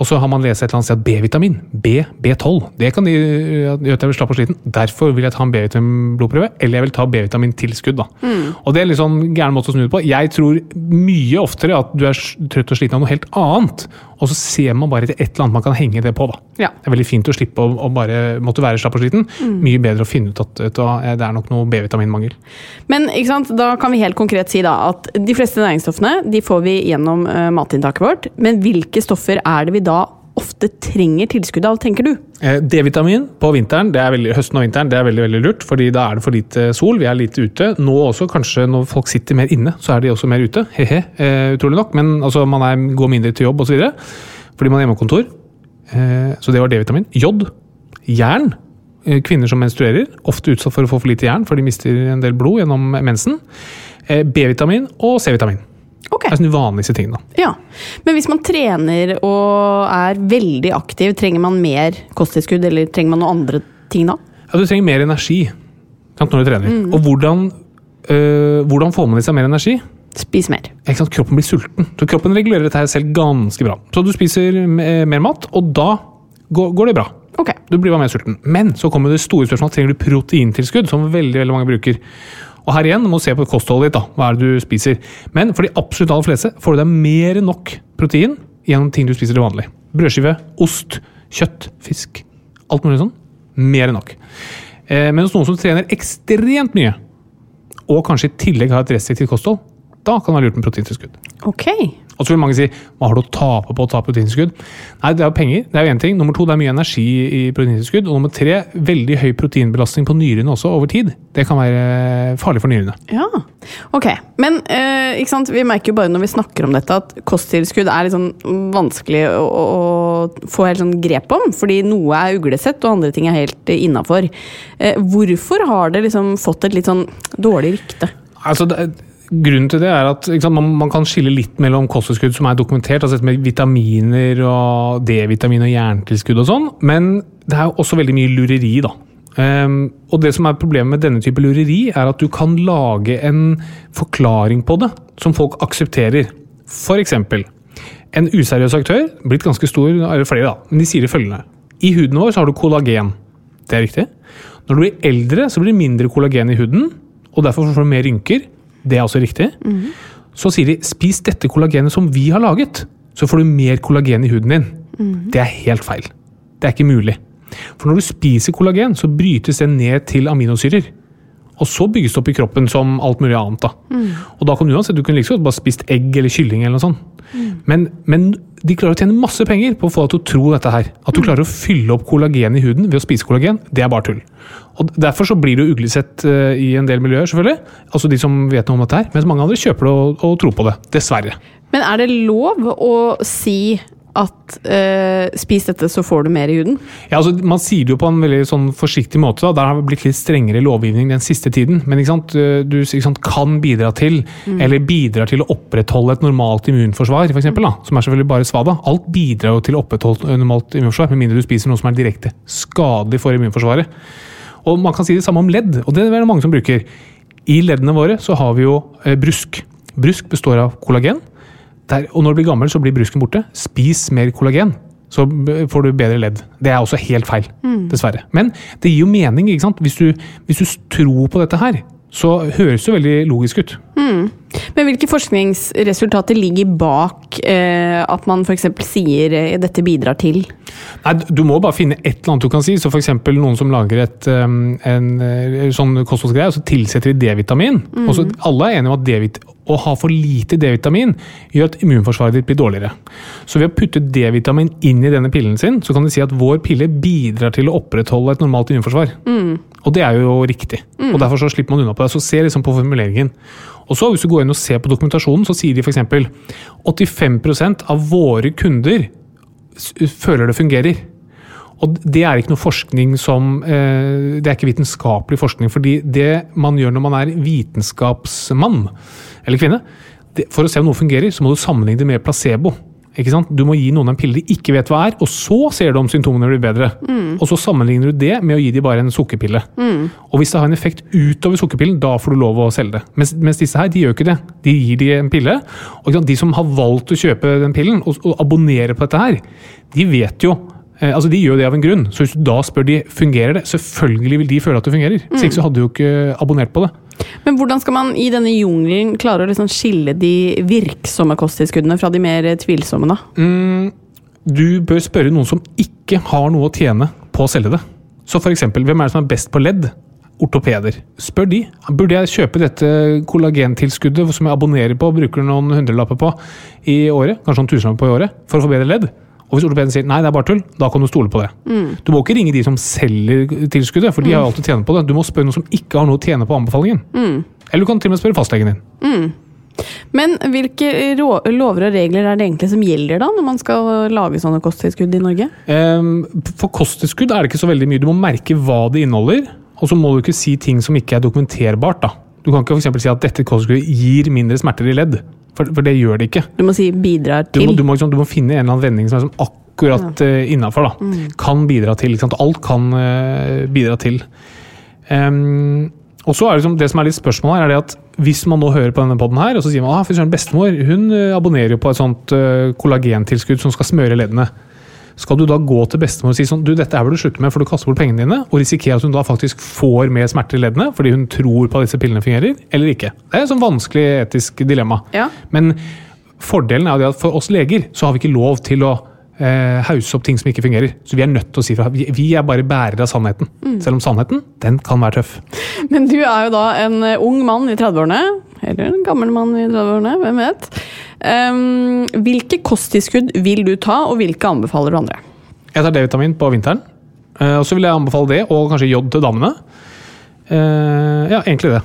Og så har man lest et eller annet sted at B-vitamin, B, B12, det kan de, gjøre at jeg blir slapp og sliten. Derfor vil jeg ta en B-vitamin-blodprøve, eller jeg vil ta B-vitamin-tilskudd. da. Og det er en litt sånn gæren måte å snu det på. Jeg tror mye oftere at du er trøtt og sliten av noe helt annet, og så ser man bare etter et eller annet man kan henge det på. da. Ja. Det er veldig fint å slippe å, å bare måtte være slapp og sliten. Mye bedre å finne ut at vet du det er nok noe B-vitaminmangel. Men ikke sant? da kan vi helt konkret si da at de fleste næringsstoffene de får vi gjennom uh, matinntaket vårt. Men hvilke stoffer er det vi da ofte trenger tilskudd av, tenker du? Eh, D-vitamin på vinteren, er veldig, høsten og vinteren, det er veldig veldig lurt, fordi da er det for lite sol. Vi er lite ute. Nå også, kanskje når folk sitter mer inne, så er de også mer ute. He-he, eh, utrolig nok. Men altså, man er, går mindre til jobb osv. fordi man er hjemmekontor. Eh, så det var D-vitamin. Jod. Jern. Kvinner som menstruerer, ofte utsatt for å få for lite jern, for de mister en del blod gjennom mensen. B-vitamin og C-vitamin. Ok. Det er sånne vanligste tingene. da. Ja. Men hvis man trener og er veldig aktiv, trenger man mer kosttilskudd, eller trenger man noen andre ting da? Ja, du trenger mer energi sant, når du trener. Mm. Og hvordan, øh, hvordan får man i seg mer energi? Spis mer. Ikke sant? Kroppen blir sulten. Så kroppen regulerer dette her selv ganske bra. Så du spiser mer mat, og da går, går det bra. Okay. Du blir bare mer sulten. Men så kommer det store spørsmålet. Trenger du proteintilskudd, som veldig, veldig mange bruker. Og her igjen, du må se på kostholdet ditt. da. Hva er det du spiser? Men for de absolutt aller fleste får du deg mer enn nok protein gjennom ting du spiser til vanlig. Brødskive, ost, kjøtt, fisk. Alt mulig sånn. Mer enn nok. Eh, men hos noen som trener ekstremt mye, og kanskje i tillegg har et restriktivt kosthold, da kan det være lurt med proteintilskudd. Ok. Og så vil mange si hva har du å tape på å ta proteinskudd? Nei, det er jo penger. Det er jo én ting. Nummer to, det er mye energi i proteinskudd. Og nummer tre, veldig høy proteinbelastning på nyrene også over tid. Det kan være farlig for nyrene. Ja, ok. Men eh, ikke sant? vi merker jo bare når vi snakker om dette, at kosttilskudd er litt sånn vanskelig å, å, få helt sånn grep om. Fordi noe er uglesett, og andre ting er helt innafor. Eh, hvorfor har det liksom fått et litt sånn dårlig rykte? Altså, det, grunnen til det er at sant, man, man kan skille litt mellom kosttilskudd som er dokumentert, altså med vitaminer og D-vitamin og jerntilskudd og sånn, men det er jo også veldig mye lureri, da. Um, og det som er problemet med denne type lureri, er at du kan lage en forklaring på det som folk aksepterer. Eksempel, en useriøs aktør, blitt ganske stor, eller flere da, men de sier det følgende. I huden vår så har du kollagen. Det er riktig. Når du blir eldre, så blir det mindre kollagen i huden, og derfor får du mer rynker. Det er også riktig. Så sier de spis dette kollagenet som vi har laget, så får du mer kollagen i huden din. Det er helt feil. Det er ikke mulig. For når du spiser kollagen, så brytes det ned til aminosyrer. Og så bygges det opp i kroppen som alt mulig annet. da. Og da kan du uansett, du kunne godt bare spist egg eller kylling eller noe sånt. Men, men de klarer å tjene masse penger på å få deg til å tro dette her. At du klarer å fylle opp kollagen i huden ved å spise kollagen, det er bare tull. Og Derfor så blir du uglesett eh, i en del miljøer, selvfølgelig. Altså de som vet noe om dette her. Mens mange andre kjøper det og, og tror på det. Dessverre. Men er det lov å si at eh, spis dette, så får du mer i huden? Ja, altså, Man sier det jo på en veldig sånn forsiktig måte. da, Der har det blitt litt strengere lovgivning den siste tiden. Men ikke sant, du ikke sant, kan bidra til, eller bidrar til å opprettholde et normalt immunforsvar, for eksempel, da, som er selvfølgelig bare svada. Alt bidrar jo til å opprettholde et normalt immunforsvar, med mindre du spiser noe som er direkte skadelig for immunforsvaret. Og Man kan si det samme om ledd, og det er det mange som bruker. I leddene våre så har vi jo eh, brusk. Brusk består av kollagen. Der, og når du blir gammel, så blir brusken borte. Spis mer kollagen, så får du bedre ledd. Det er også helt feil, dessverre. Men det gir jo mening, ikke sant? Hvis du, hvis du tror på dette her, så høres det veldig logisk ut. Men hvilke forskningsresultater ligger bak eh, at man f.eks. sier eh, dette bidrar til? Nei, Du må bare finne et eller annet du kan si. Så F.eks. noen som lager et, um, en eh, sånn kostholdsgreie, og så tilsetter de D-vitamin. Og så Alle er enige om at D-vit- å ha for lite D-vitamin gjør at immunforsvaret ditt blir dårligere. Så ved å putte D-vitamin inn i denne pillen sin, så kan de si at vår pille bidrar til å opprettholde et normalt immunforsvar. Og det er jo riktig. Og Derfor så slipper man unna på det. Så se liksom på formuleringen. Og så Hvis du går inn og ser på dokumentasjonen, så sier de f.eks. 85% av våre kunder føler det fungerer. Og det er ikke noe forskning som eh, Det er ikke vitenskapelig forskning. fordi det man gjør når man er vitenskapsmann eller -kvinne For å se om noe fungerer, så må du sammenligne det med placebo. Ikke sant? Du må gi noen en pille de ikke vet hva er, og så ser du om symptomene blir bedre. Og så sammenligner du det med å gi dem bare en sukkerpille. Og hvis det har en effekt utover sukkerpillen, da får du lov å selge det. Mens, mens disse her, de gjør ikke det. De gir de en pille. Og de som har valgt å kjøpe den pillen, og, og abonnere på dette her, de vet jo Eh, altså De gjør det av en grunn. Så hvis du da spør de fungerer det, selvfølgelig vil de føle at det fungerer. Ikke så hadde du jo ikke abonnert på det. Men hvordan skal man i denne jungelen klare å liksom skille de virksomme kosttilskuddene fra de mer tvilsomme, da? Mm, du bør spørre noen som ikke har noe å tjene på å selge det. Så eksempel, hvem er det som er best på ledd? Ortopeder. Spør de. Burde jeg kjøpe dette kollagentilskuddet som jeg abonnerer på og bruker noen hundrelapper på i året, kanskje noen tusenlapper på i året, for å få bedre ledd? Og hvis ortopeden sier nei, det er bare tull, da kan du stole på det. Du må ikke ringe de som selger tilskuddet, for de har jo alltid tjent på det. Du må spørre noen som ikke har noe å tjene på anbefalingen. Eller du kan til og med spørre fastlegen din. Men hvilke lover og regler er det egentlig som gjelder da, når man skal lage sånne kosttilskudd i Norge? For kosttilskudd er det ikke så veldig mye. Du må merke hva det inneholder, og så må du ikke si ting som ikke er dokumenterbart. da. Du kan ikke eksempel si at dette kosttilskuddet gir mindre smerter i ledd, for, for det gjør det ikke. Du må si bidrar Du må, du må, liksom, du må finne en eller annen vending som er som akkurat ja. innafor. Kan bidra til. Alt kan uh, bidra til. Um, og så er det, liksom, det som er litt spørsmålet her, er det at hvis man nå hører på denne podden her, og så sier man ah, bestemor hun eh, abonnerer jo på et sånt uh, kollagentilskudd som skal smøre leddene. Skal du da gå til bestemor og si sånn du, dette her bør du slutte med, for du kaster bort pengene dine, og risikere at hun da faktisk får mer smerter i leddene fordi hun tror på at disse pillene fungerer, eller ikke? Det er et sånn vanskelig etisk dilemma. Ja. Men fordelen er jo det at for oss leger så har vi ikke lov til å eh, hause opp ting som ikke fungerer. Så vi er nødt til å si fra. Vi, vi er bare bærere av sannheten. Selv om sannheten, den kan være tøff. Men du er jo da en eh, ung mann i 30-årene, eller en gammel mann i 30-årene, hvem vet. Um, hvilke kosttilskudd vil du ta, og hvilke anbefaler du andre? Jeg tar D-vitamin på vinteren. Uh, og så vil jeg anbefale det, og kanskje jod til damene. Uh, ja, egentlig det.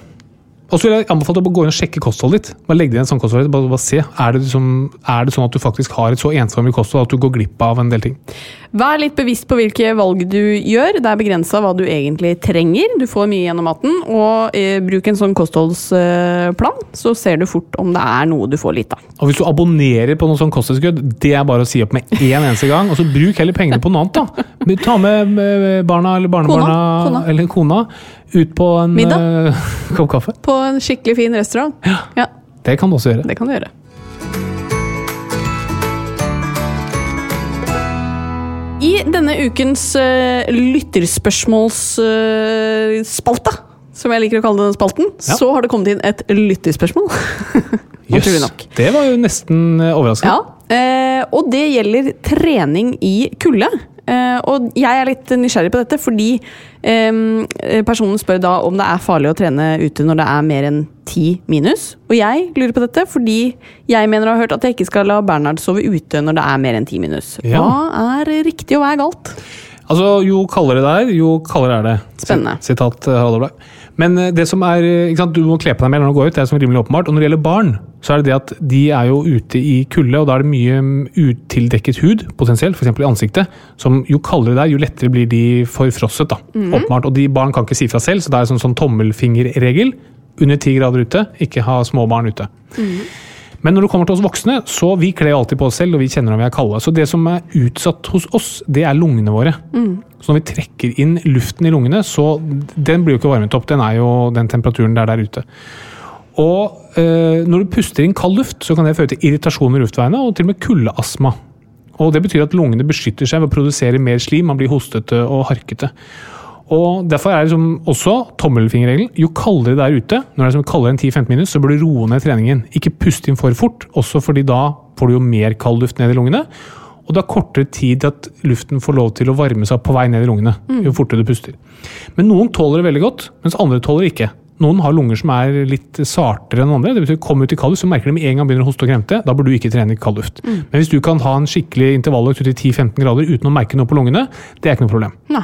Og så vil jeg anbefale deg å gå inn og sjekke kostholdet ditt. Bare legg deg i en sånn kosthold. Bare, bare se. Er det, liksom, er det sånn at du faktisk har et så ensformig kosthold at du går glipp av en del ting? Vær litt bevisst på hvilke valg du gjør. Det er begrensa hva du egentlig trenger. Du får mye gjennom maten. Og eh, bruk en sånn kostholdsplan, så ser du fort om det er noe du får litt av. Og hvis du abonnerer på noe sånn kosttilskudd, det er bare å si opp med én eneste gang. Og så bruk heller pengene på noe annet, da. Ta med eh, barna eller barnebarna kona. eller kona ut på en Middag. Uh, kopp kaffe. På en skikkelig fin restaurant. Ja. ja. Det kan du også gjøre. Det kan du gjøre. I denne ukens eh, uh, lytterspørsmålsspalte, eh, uh, som jeg liker å kalle denne spalten, ja. så har det kommet inn et lytterspørsmål. Jøss, yes, det var jo nesten overraskende. Ja, og det gjelder trening i kulde. Eh, og jeg er litt nysgjerrig på dette, fordi eh, personen spør da om det er farlig å trene ute når det er mer enn 10 minus. Og jeg lurer på dette fordi jeg mener å ha hørt at jeg ikke skal la Bernhard sove ute når det er mer enn 10 minus. Ja. Hva er riktig og hva er galt? Altså, Jo kaldere det er, jo kaldere er det. Spennende. Sitat eh, Harald Oblak. Men eh, det som er, eh, ikke sant, du må kle på deg mer når du går ut, det er som rimelig åpenbart. Og når det gjelder barn, så er det det at de er jo ute i kulde, og da er det mye mm, utildekket hud, potensielt, f.eks. i ansiktet. Som jo kaldere det er, jo lettere blir de forfrosset. da, åpenbart. Og de barn kan ikke si fra selv, så det er en sånn, sånn tommelfingerregel. Under ti grader ute, ikke ha små barn ute. Men når det kommer til oss voksne, så vi kler alltid på oss selv, og vi kjenner om vi er kalde. Så det som er utsatt hos oss, det er lungene våre. Så når vi trekker inn luften i lungene, så den blir jo ikke varmet opp. Den er jo den temperaturen der der ute. Og øh, når du puster inn kald luft, så kan det føre til irritasjon i luftveiene, og til og med kuldeastma. Og det betyr at lungene beskytter seg ved å produsere mer slim, man blir hostete og harkete. Og Derfor er liksom også tommelfingerregelen jo kaldere det er ute, når det er som kaldere enn 10-15 minus, så bør du roe ned treningen. Ikke puste inn for fort, også fordi da får du jo mer kald luft ned i lungene. Og det er kortere tid til at luften får lov til å varme seg på vei ned i lungene. jo fortere du puster. Men noen tåler det veldig godt, mens andre tåler det ikke. Noen har lunger som er litt sartere enn andre. det betyr Kom ut i kald luft, så merker de med en gang begynner å hoste og kremte. Da bør du ikke trene i kald luft. Men hvis du kan ha en skikkelig intervalløkt ut i 10-15 grader uten å merke noe på lungene, det er ikke noe problem. Nei.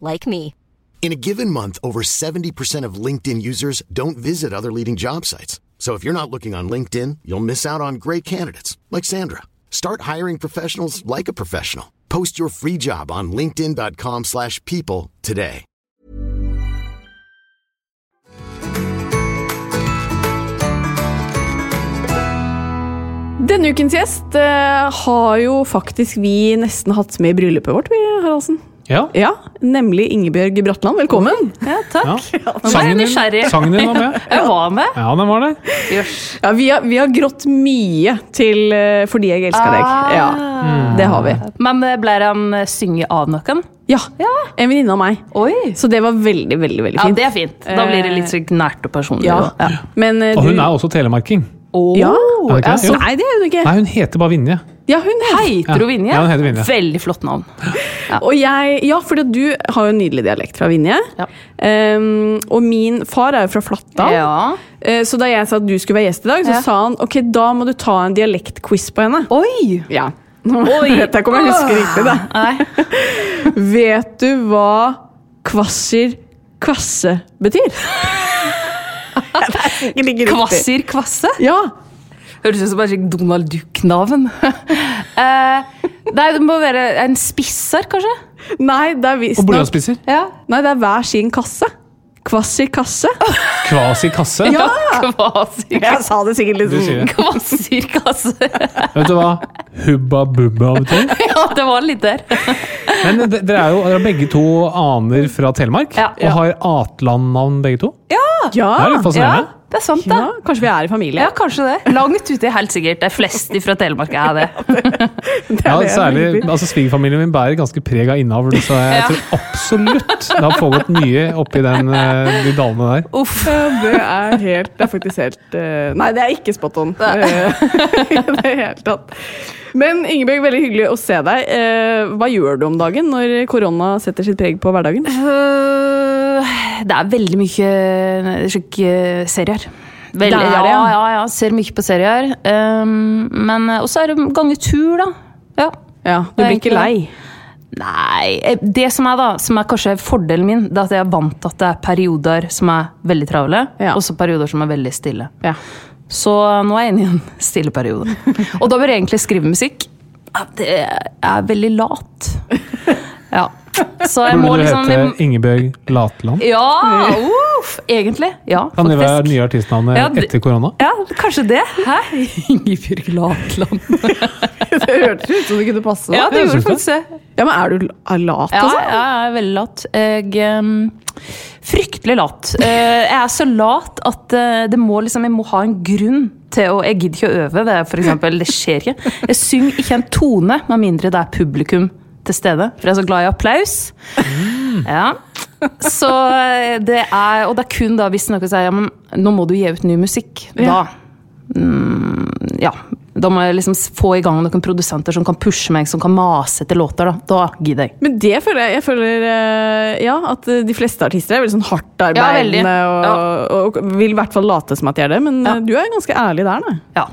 like me. In a given month, over 70% of LinkedIn users don't visit other leading job sites. So if you're not looking on LinkedIn, you'll miss out on great candidates like Sandra. Start hiring professionals like a professional. Post your free job on linkedin.com/people slash people today. Denne ukens gjest eh, har jo faktisk vi nesten hatt med i bryllupet vårt, vi, Haraldsen. Ja. Ja, nemlig Ingebjørg Bratland. Velkommen. Ja, takk. ja. Sangen, din, sangen din var med. Jeg var med. Ja, den var det. Ja, vi, har, vi har grått mye til eh, Fordi jeg elsker deg. Ja, Det har vi. Men eh, ble han eh, synge av noen? Ja, En venninne av meg. Oi. Så det var veldig, veldig veldig fint. Ja, det er fint. Da blir det litt så nært og personlig. Ja. Men eh, Og hun er også telemarking. Åh, Ja. Er det ikke. Nei, det er hun ikke. Nei, hun heter bare Vinje. Ja, hun heter jo ja. Vinje? Ja, hun heter Vinje. Veldig flott navn. Og jeg, ja, fordi du har jo en nydelig dialekt fra Vinje. Ja. Um, og min far er jo fra Flatdal. Ja. Eh, Så da jeg sa at du skulle være gjest i dag, så Ja. sa han ok, da må du ta en dialektquiz på henne. Oi! Ja. Nå Oi. vet jeg ikke om jeg husker riktig, da. Nei. Vet du hva kvasser kvasse betyr? Kvassir Kvasse? Ja. Høres ut som et Donald Duck-navn. eh, nei, det må være en spisser, kanskje? Nei, det er Og visstnok blyantspisser. Ja. Nei, det er hver sin kasse. Kvassir kasse. Kvasi kasse. Ja! Kvasir Jeg sa det sikkert litt Du sier sånn. det. Kvassir Kasse. Vet du hva Hubba Bubba betyr? ja, det var litt der. Men d- dere er jo dere er begge to aner fra Telemark, Ja. og har Atland-navn begge to. Ja! Det er litt fascinerende. Det er sant, da. Ja, kanskje vi er i familie? Ja, kanskje det. Langt ute, helt sikkert. De fleste fra Telemark er det. Det er Ja, det særlig, altså Svigerfamilien min bærer ganske preg av innavl, så jeg Ja. tror absolutt det har pågått mye oppi den, eh, de dalene der. Uff. Det er helt Det er faktisk helt eh, Nei, det er ikke spot on. Det I det hele tatt. Men Ingebjørg, veldig hyggelig å se deg. Eh, Hva gjør du om dagen når korona setter sitt preg på hverdagen? Øh, det er veldig mye slik, eh, serier. Veldig, Det er det, ja. ja, ja. Ser mye på serier. Um, men Og så er det gange tur, da. Ja. Ja, Du blir ikke lei? Nei, eh, det som er da, som er kanskje fordelen min, det er at jeg er vant til at det er perioder som er veldig travle, Ja. og så perioder som er veldig stille. Ja. Så nå er jeg inne i en stille periode. Og da bør jeg egentlig skrive musikk. Det er veldig lat. Ja. Så jeg må Burde du liksom hete Ingebjørg Latland? Ja! Uff, egentlig. Ja, Kan det være nye artistnavnet Ja, etter korona? Ja, kanskje det. Hæ? Ingebjørg Latland. Det hørtes ut som det kunne passe. Ja, det gjorde faktisk det. Ja, men er du lat, Ja, altså? ja, jeg er veldig lat. Jeg um, Fryktelig lat. Eh, jeg er så lat at eh, det må liksom, jeg må ha en grunn til å Jeg gidder ikke å øve. Det, for eksempel, det skjer ikke. Jeg synger ikke en tone med mindre det er publikum til stede. For jeg er så glad i applaus. Ja. Så eh, det er Og det er kun da hvis noen sier ja, men nå må du gi ut ny musikk. Da mm, Ja. Da må jeg liksom få i gang noen produsenter som kan pushe meg, som kan mase etter låter. Da, da gidder jeg. Men det føler jeg, jeg føler eh, ja, at eh, de fleste artister er veldig sånn hardt Ja, og, Ja. og, vil i hvert fall late som at de er det, men Ja. du er ganske ærlig der, da. Ja.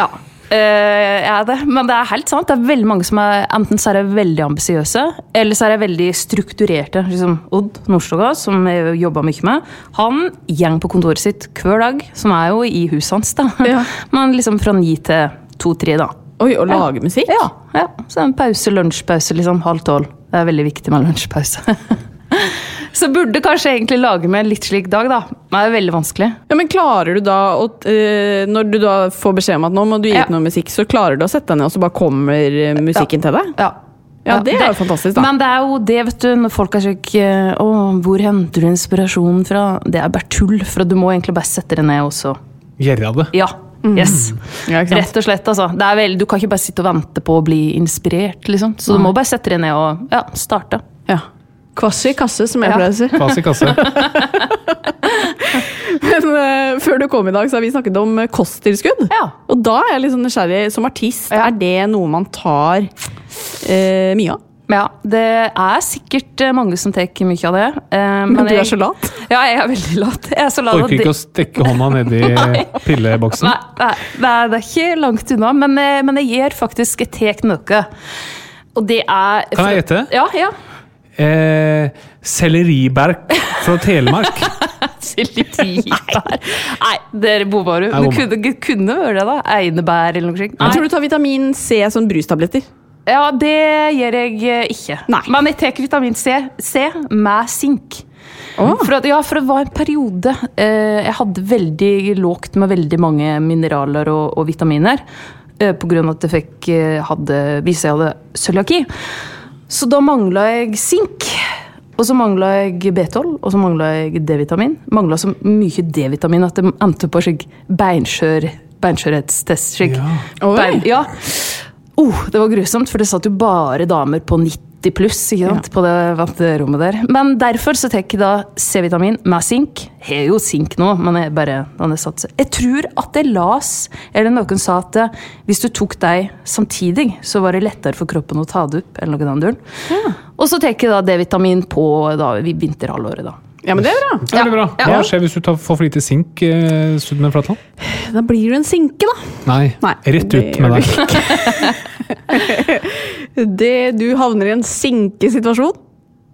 ja. Eh, er det. Men det er helt sant. Det er veldig mange som er Enten så er veldig ambisiøse, eller så er de veldig strukturerte. Liksom Odd Nordstoga, som jeg jobba mye med, han gjeng på kontoret sitt hver dag, som er jo i huset hans, da. Ja. Men liksom fra ni til to-tre, da. Oi, og lage musikk? Ja, ja. Så en pause, lunsjpause, liksom halv tolv. Det er veldig viktig med lunsjpause. så burde kanskje egentlig lage med en litt slik dag, da. Det er veldig vanskelig. Ja, men klarer du da å eh, Når du da får beskjed om at nå må du gi Ja. noe musikk, så klarer du å sette deg ned, og så bare kommer musikken musikken til deg? Ja. Ja, det er jo fantastisk, da. Men det er jo det, vet du, når folk er slik eh, Å, hvor henter du inspirasjonen fra? Det er bare tull, for du må egentlig bare sette det ned også. Gjøre det. Ja. Yes. Ja. Rett og slett, altså. Det er vel, du kan ikke bare sitte og vente på å bli inspirert, liksom. Så du må bare sette det ned og ja, starte. Ja. Kvass i kasse, som jeg Ja. pleier å si. Fas i kasse. Men uh, før du kom i dag, så har vi snakket om eh, kosttilskudd. Ja. Og da er jeg litt sånn nysgjerrig. Som artist, Ja. er det noe man tar uh, mye av? Ja, det er sikkert mange som tar mye av det. Uh, Men du jeg- er så lat? Ja, jeg er veldig lat. Jeg er så lat at Orker ikke å stikke hånda nedi pilleboksen. Nei, nei, nei, det er ikke langt unna, men, men jeg gjør faktisk et tek noe. Og det er Kan jeg gjette? Ja, ja. Eh, Selleriberk fra Telemark. Selleribær. Nei, dere bomma du. Bomma. kunne, kunne vært det, da. Einebær eller noe slikt. Jeg tror du tar vitamin C som brustabletter. Ja, det gjør jeg eh, ikke. Nei. Men jeg tar vitamin C, C med sink. Oh. For, at, ja, for det var en periode eh, jeg hadde veldig lågt med veldig mange mineraler og, og vitaminer. Eh, på grunn av at jeg fikk, eh, hadde, viste jeg hadde cøliaki. Så da mangla jeg sink. Og så mangla jeg B12, og så mangla jeg D-vitamin. Mangla så mye D-vitamin at det endte på slik beinskjør, beinskjørhetstest. Slik. Ja. Bein, ja. Oh, det var grusomt, for det satt jo bare damer på 90 pluss ikke sant, på det venterommet der. Men derfor så tar jeg da C-vitamin med sink. Jeg har jo sink nå, men jeg bare den er satt. Jeg tror at jeg las, eller noen sa at hvis du tok deg samtidig, så var det lettere for kroppen å ta det opp. eller noe den duren. Og så tar jeg da D-vitamin på da, vinterhalvåret. da. Ja, men det er bra. Veldig bra. Ja. Hva skjer hvis du tar, får for lite sink? Eh, Sudden Flatland? Da blir du en sinke, da. Nei. Nei, Rett det ut med deg. Det, du havner i en sinkesituasjon.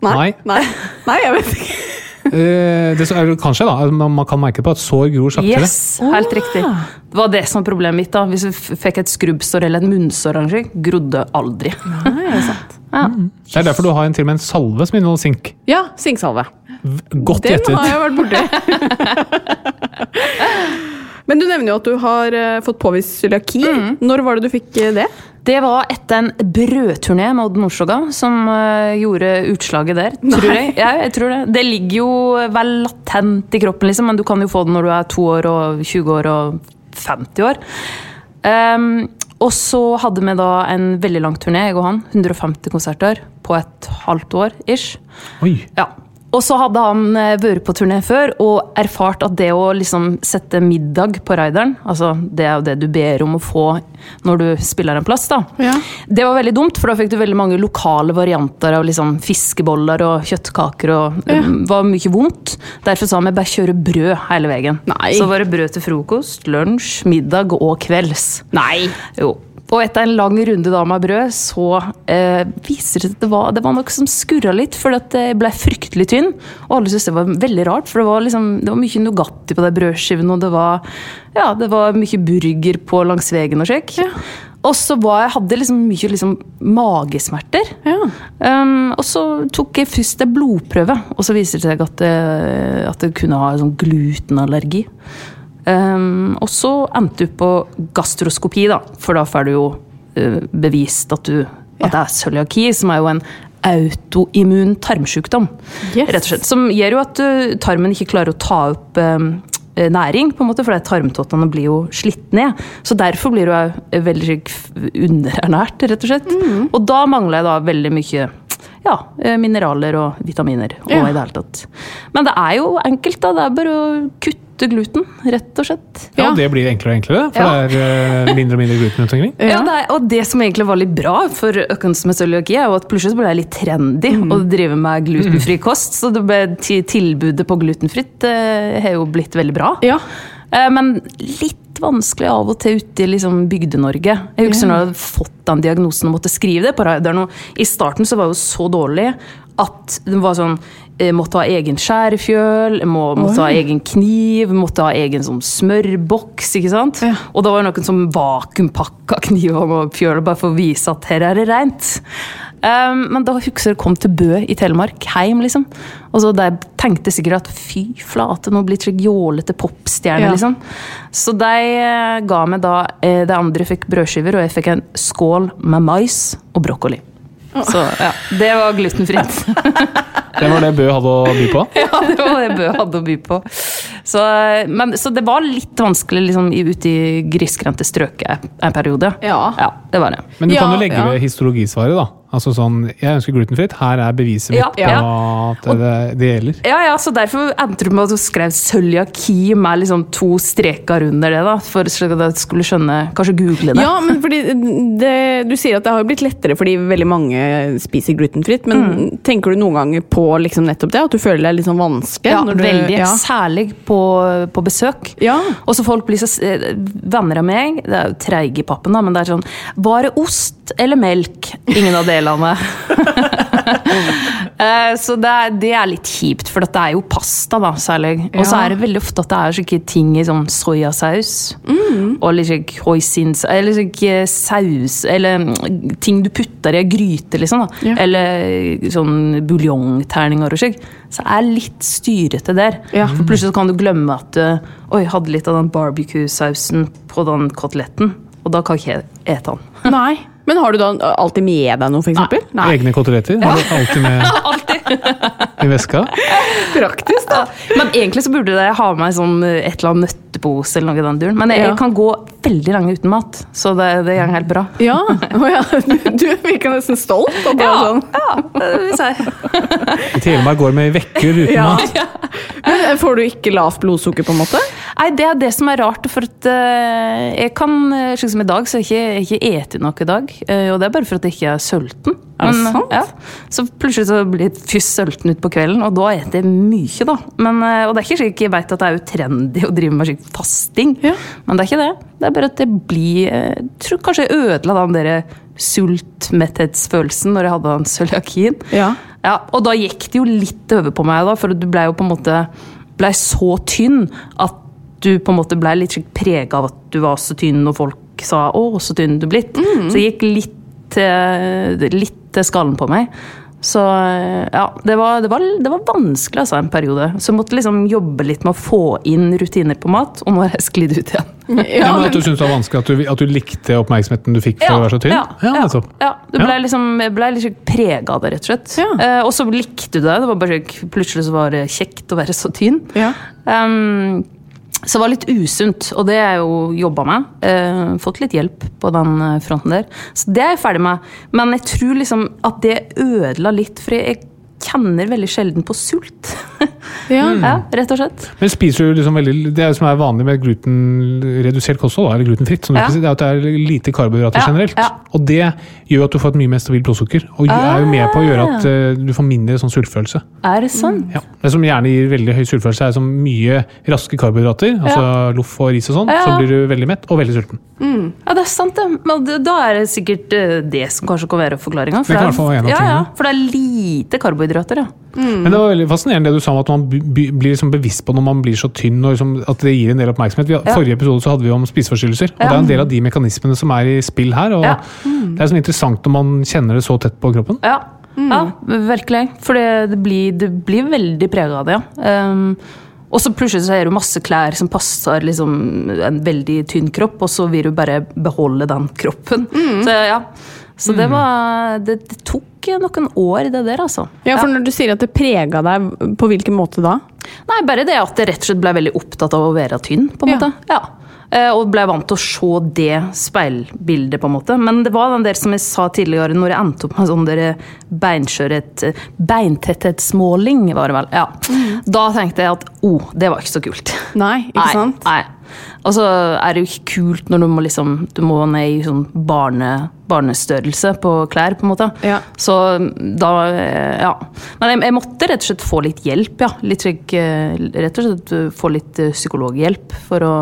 Nei. Nei. Nei, jeg vet ikke. Eh, det som er, kanskje, da. Man man kan merke på at sår gror saktere. Yes, helt riktig. Det var det som var problemet mitt. da. Hvis vi fikk et skrubbsår eller et munnsår, grodde aldri. Nei, det er sant? Ja. Det er derfor du har en, til og med en salve som inneholder sink. Ja, sinksalve. Godt Den gjettet. har jeg vært borti. Men du nevner jo at du har eh, fått påvist cøliaki. Når var det du fikk eh, det? Det var etter en brødturné med Odd Nordstoga som eh, gjorde utslaget der. Tror jeg. Ja, jeg tror det. Det ligger jo vel latent i kroppen, liksom, men du kan jo få det når du er to år og 20 år og 50 år. Ehm, og så hadde vi da en veldig lang turné, jeg og han. 150 konserter på et halvt år ish. Oi. Ja. Og så hadde han eh, vært på turné før og erfart at det å liksom sette middag på rideren, altså det er jo det du ber om å få når du spiller en plass, da. Ja. Det var veldig dumt, for da fikk du veldig mange lokale varianter av liksom fiskeboller og kjøttkaker. og Det var mye vondt. Derfor sa vi bare kjøre brød hele veien. Nei. Så var det brød til frokost, lunsj, middag og kvelds. Nei. Jo. Og etter en lang runde da med brød, så eh, viser det seg at det var, det var noe som skurra litt, for at jeg ble fryktelig tynn. Og alle syntes det var veldig rart, for det var, liksom, det var mye Nugatti på de brødskivene, og det var, ja, det var mye burger på langs veien og slik. Og så var jeg, hadde jeg liksom mye liksom, magesmerter. Ja. Um, og så tok jeg først en blodprøve, og så viser det seg at jeg at jeg kunne ha sånn glutenallergi. Um, og så endte du på gastroskopi, da, for da får du jo uh, bevist at, du, at det er cøliaki, som er jo en autoimmun tarmsykdom. Yes. Rett og slett. Som gjør jo at uh, tarmen ikke klarer å ta opp um, næring, på en måte, for tarmtottene blir jo slitt ned. Så derfor blir du veldig underernært, rett og slett. Og da mangler jeg da veldig mye ja, mineraler og vitaminer. Og Ja. i det hele tatt. Men det er jo enkelt, da. Det er bare å kutte gluten, rett og slett. Ja, det blir enklere og enklere, for Ja. det er eh, mindre og mindre gluten rundt omkring. Ja, det er, og det som egentlig var litt bra for økens med cøliaki, er jo at plutselig så ble det litt trendy å drive med glutenfri kost. Så det ble tilbudet på glutenfritt eh, har jo blitt veldig bra. Ja. Eh, men litt vanskelig av og til ute i liksom Bygde-Norge. Jeg husker når jeg hadde fått den diagnosen og måtte skrive det på radaren. I starten så var jeg jo så dårlig at det var sånn måtte ha egen skjærefjøl, må, måtte ha egen kniv, måtte ha egen sånn smørboks. ikke sant? Ja. Og da var det noen som vakuumpakka knivene og fjøla bare for å vise at her er det rent. Um, men da husker jeg kom til Bø i Telemark, heim, liksom. Og så der tenkte jeg sikkert at fy flate, nå blir slik jålete popstjerne, Ja. liksom. Så de eh, ga meg da eh, De andre fikk brødskiver, og jeg fikk en skål med mais og brokkoli. Så ja, det var glutenfritt. Det var det Bø hadde å by på. ja, det var det Bø hadde å by på. Så, men, så det var litt vanskelig liksom, i- ute i grisgrendte strøk en periode. Ja. det var det. Men du Ja, kan jo legge ja. ved histologisvaret, da. Altså sånn, jeg ønsker glutenfritt, her er beviset mitt Ja, på ja. at det, det gjelder. Ja, ja, så derfor endte du med at du skrev cøliaki med liksom to streker under det, da, for slik at jeg skulle skjønne Kanskje google det. Ja, men fordi det, Du sier at det har blitt lettere fordi veldig mange spiser glutenfritt. Men tenker du noen ganger på liksom nettopp det? At du føler deg litt sånn vanskelig? Ja, når du- veldig. Ja. Særlig på, på besøk. Ja. Og så folk blir så eh, Venner av meg, det er jo treige i pappen, da, men det er sånn Bare ost eller melk? Ingen av delene. landet. så det er, det er litt kjipt, for det er jo pasta, da, særlig. Og så er det veldig ofte at det er slike ting i sånn soyasaus. Og litt hoisins Eller slik eh, saus Eller mm, ting du putter i ei gryte, liksom. da Ja. Eller sånn buljongterninger og slik. Så det er litt styrete der. Ja. For plutselig så kan du glemme at du Oi, hadde litt av den barbecue-sausen på den koteletten. Og da kan ikke jeg ete den. Nei. Men har du da alltid med deg noe, for eksempel? Egne koteletter? Har du alltid med i veska. Praktisk, da. Men egentlig så burde jeg ha med sånn et eller annet nøttepose eller noe i den duren. Men jeg, Ja. jeg kan gå veldig lenge uten mat, så det, det går helt bra. Ja. Oh, ja. Du, du virker nesten stolt. At du er sånn. ja, det vil si. I Telemark går med vekker uten Ja. mat. Men eh, får du ikke lavt blodsukker, på en måte? Nei, det er det som er rart, for at eh, jeg kan, eh, slik som i dag, så har jeg ikke, jeg ikke ete noe i dag. eh, og det er bare for at jeg ikke er sulten. Er det sant? Ja, så plutselig så blir først sulten utpå kvelden, og da spiser jeg mye, da. Men, eh, og det er ikke slik jeg vet at det er jo trendy å drive med slik fasting, Ja. men det er ikke det. Det er bare at det blir eh, Jeg tror kanskje jeg ødela den der sultmetthetsfølelsen når jeg hadde den cøliakien. Ja. Ja, og da gikk det jo litt over på meg, da, for du ble jo på en måte ble så tynn at du på en måte ble litt prega av at du var så tynn, og folk sa 'å, så tynn du er blitt'. Så det gikk litt til, litt til skallen på meg. Så eh, ja, det var, det, var, det var vanskelig altså, en periode. Så jeg måtte liksom jobbe litt med å få inn rutiner på mat, og nå har jeg sklidd ut igjen. Ja, men At du syntes det var vanskelig, at du, at du likte oppmerksomheten du fikk for å være så tynn? Ja, ja, altså. ja. Du ble liksom, jeg ble litt prega av det, rett og slett. Ja. Eh, og så likte du det. det var bare, plutselig så var det kjekt å være så tynn. Ja. Um, så det var litt usunt, og det jeg jo jobba med. Eh, fått litt hjelp på den eh, fronten der. Så det er jeg ferdig med. Men jeg tror liksom at det ødela litt, for jeg kjenner veldig sjelden på sult. Ja. ja, rett og slett. Men spiser du liksom veldig Det som er vanlig med glutenredusert kosthold, eller glutenfritt, som Ja. si, det er at det er lite karbohydrater Ja, generelt. ja. Og det gjør at du får et mye mer stabilt blodsukker, og er jo med på å gjøre at eh, du får mindre sånn sultfølelse. Er det sant? Ja. Det som gjerne gir veldig høy sultfølelse, er som mye raske karbohydrater, altså loff og ris og sånn. Ja. Så blir du veldig mett og veldig sulten. Ja, det er sant, det. Men da er det sikkert eh, det som kanskje kan være forklaringa. Det av ja, ja, for det er lite karbohydrater, ja. Men det var veldig fascinerende det du sa om at man blir liksom bevisst på når man blir så tynn, og liksom at det gir en del oppmerksomhet. I Ja. Forrige episode så hadde vi om spiseforstyrrelser, og Ja. det er en del av de mekanismene som er i spill her. og Ja. Det er så interessant når man kjenner det så tett på kroppen. Ja, ja virkelig. For det, det, blir, det blir veldig prega av det, ja. Um, og så plutselig så er det masse klær som passer liksom en veldig tynn kropp, og så vil du bare beholde den kroppen. Så ja. Så det var det, det tok noen år, det der, altså. ja, for når du sier at det prega deg, på hvilken måte da? Nei, bare det at jeg rett og slett ble veldig opptatt av å være tynn, på en måte. Ja. ja. Og ble vant til å se det speilbildet, på en måte. Men det var den der som jeg sa tidligere, når jeg endte opp med sånn der beinskjørhet Beintetthetsmåling, var det vel. Ja. Da tenkte jeg at oh, det var ikke så kult. Nei, ikke Nei, sant? Nei. Og så er det jo ikke kult når du må liksom Du må ned i sånn barne, barnestørrelse på klær, på en måte. Ja. Så da eh, Ja. Men jeg, jeg måtte rett og slett få litt hjelp, ja. Litt, eh, rett og slett få litt eh, psykologhjelp for å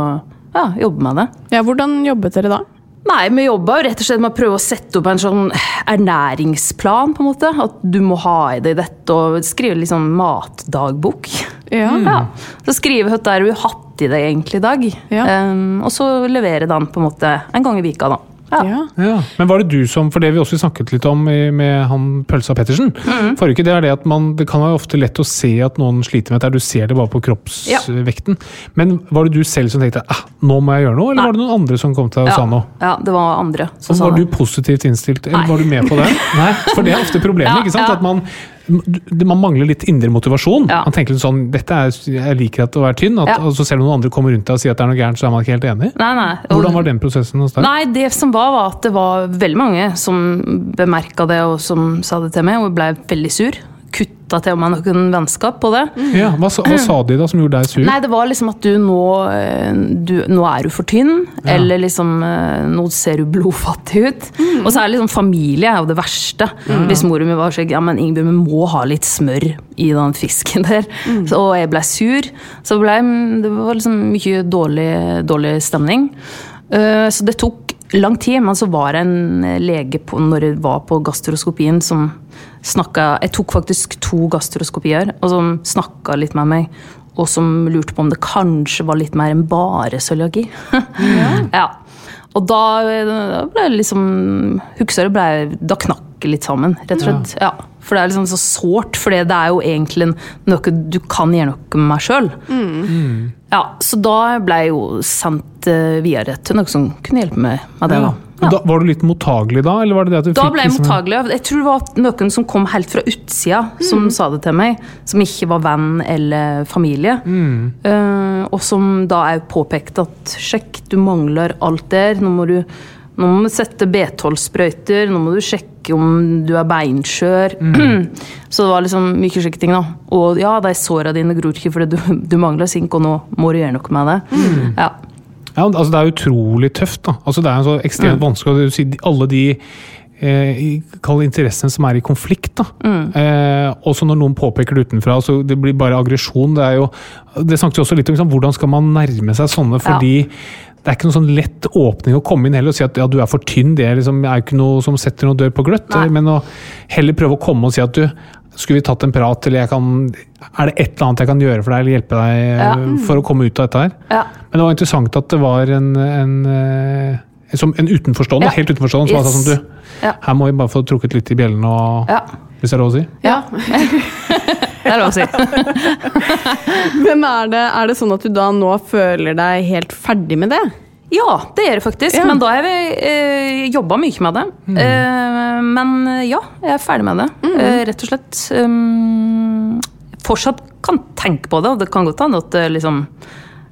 ja, jobbe med det. Ja, hvordan jobbet dere da? Nei, vi jobba jo rett og slett med å prøve å sette opp en sånn ernæringsplan, på en måte. At du må ha i deg dette, og skrive litt sånn matdagbok. Ja. Ja. Så skrive hva du har hatt i deg egentlig i dag. Ja. Um, og så levere den på en måte en gang i vika, da. Ja. Ja. Ja. Men var det du som, for det vi også snakket litt om i- med han Pølsa Pettersen Mm. forrige uke, det er det at man, det kan være ofte lett å se at noen sliter med dette, du ser det bare på kroppsvekten. Men var det du selv som tenkte ah, nå må jeg gjøre noe, eller Nei. var det noen andre som kom til deg og Ja. sa noe? ja, det var andre som Og sa var det. du positivt innstilt, eller Nei. var du med på det? Nei, For det er ofte problemet. Ja, ikke sant? ja. At man, man mangler litt indre motivasjon. Ja. Man tenker litt sånn, dette er, Jeg liker at å være tynn, at, Ja. og selv om noen andre kommer rundt deg og sier at det er noe gærent, så er man ikke helt enig. Nei, nei. Hvordan var den prosessen hos deg? Nei, det som var, var at det var veldig mange som bemerka det, og som sa det til meg, og ble veldig sur. Og med noen vennskap på det. Ja, hva, sa- hva sa de da som gjorde deg sur? Nei, det var liksom at du nå, eh, du, nå er du for tynn, Ja. eller liksom eh, nå ser du blodfattig ut. Og så er det liksom familie er jo det verste. Hvis mora mi var sånn ja, men Ingebjørg, vi må ha litt smør i den fisken der. Så, og jeg ble sur. Så ble, det var liksom mye dårlig, dårlig stemning. Uh, så det tok lang tid, men så var det en lege på, når jeg var på gastroskopien som snakka Jeg tok faktisk to gastroskopier, og som snakka litt med meg. Og som lurte på om det kanskje var litt mer enn bare cøliaki. ja. Og da, da ble det liksom Husker jeg Da knakk det litt sammen, rett og slett. Ja. For det er liksom så sårt, for det er jo egentlig noe du kan gjøre noe med sjøl. Ja, så da ble jeg jo sendt eh, videre til noe som kunne hjelpe meg med det. Ja. da. Men da. Var du litt mottagelig da? Eller var det det at du Da fikk ble jeg liksom mottagelig. Jeg tror det var noen som kom helt fra utsida, som sa det til meg. Som ikke var venn eller familie. Eh, og som da òg påpekte at sjekk, du mangler alt der. Nå må du, nå må du sette B12-sprøyter, nå må du sjekke om du er beinskjør. Så det var liksom mye slike ting. da. Og ja, de såra dine gror ikke fordi du, du mangler sink, og nå må du gjøre noe med det. Ja. Ja, altså Det er utrolig tøft. da. Altså Det er så ekstremt vanskelig å si alle de eh, kall interessene som er i konflikt. da. Eh, også når noen påpeker det utenfra, så det blir bare aggresjon. Det er jo, det snakket vi også litt om, liksom, hvordan skal man nærme seg sånne, fordi det er ikke noen sånn lett åpning å komme inn heller og si at ja, du er for tynn. Det er, liksom, er ikke noe som setter noe dør på gløtt. Nei. Men å heller prøve å komme og si at du skulle vi tatt en prat, eller jeg kan, er det et eller annet jeg kan gjøre for deg, eller hjelpe deg eh, Ja. for å komme ut av dette her? Ja. Men det var interessant at det var en, en, eh, som en utenforstående, Ja. helt utenforstående, som Yes. sa sånn du, Ja. her må vi bare få trukket litt i bjellene og Ja. Hvis det er lov å si? ja. det er lov å si. Men er det, er det sånn at du da nå føler deg helt ferdig med det? Ja, det gjør det faktisk. Ja. Men da har jeg eh, jobba mye med det. Eh, men ja, jeg er ferdig med det. Eh, rett og slett. Um, fortsatt kan tenke på det, og det kan godt hende at det liksom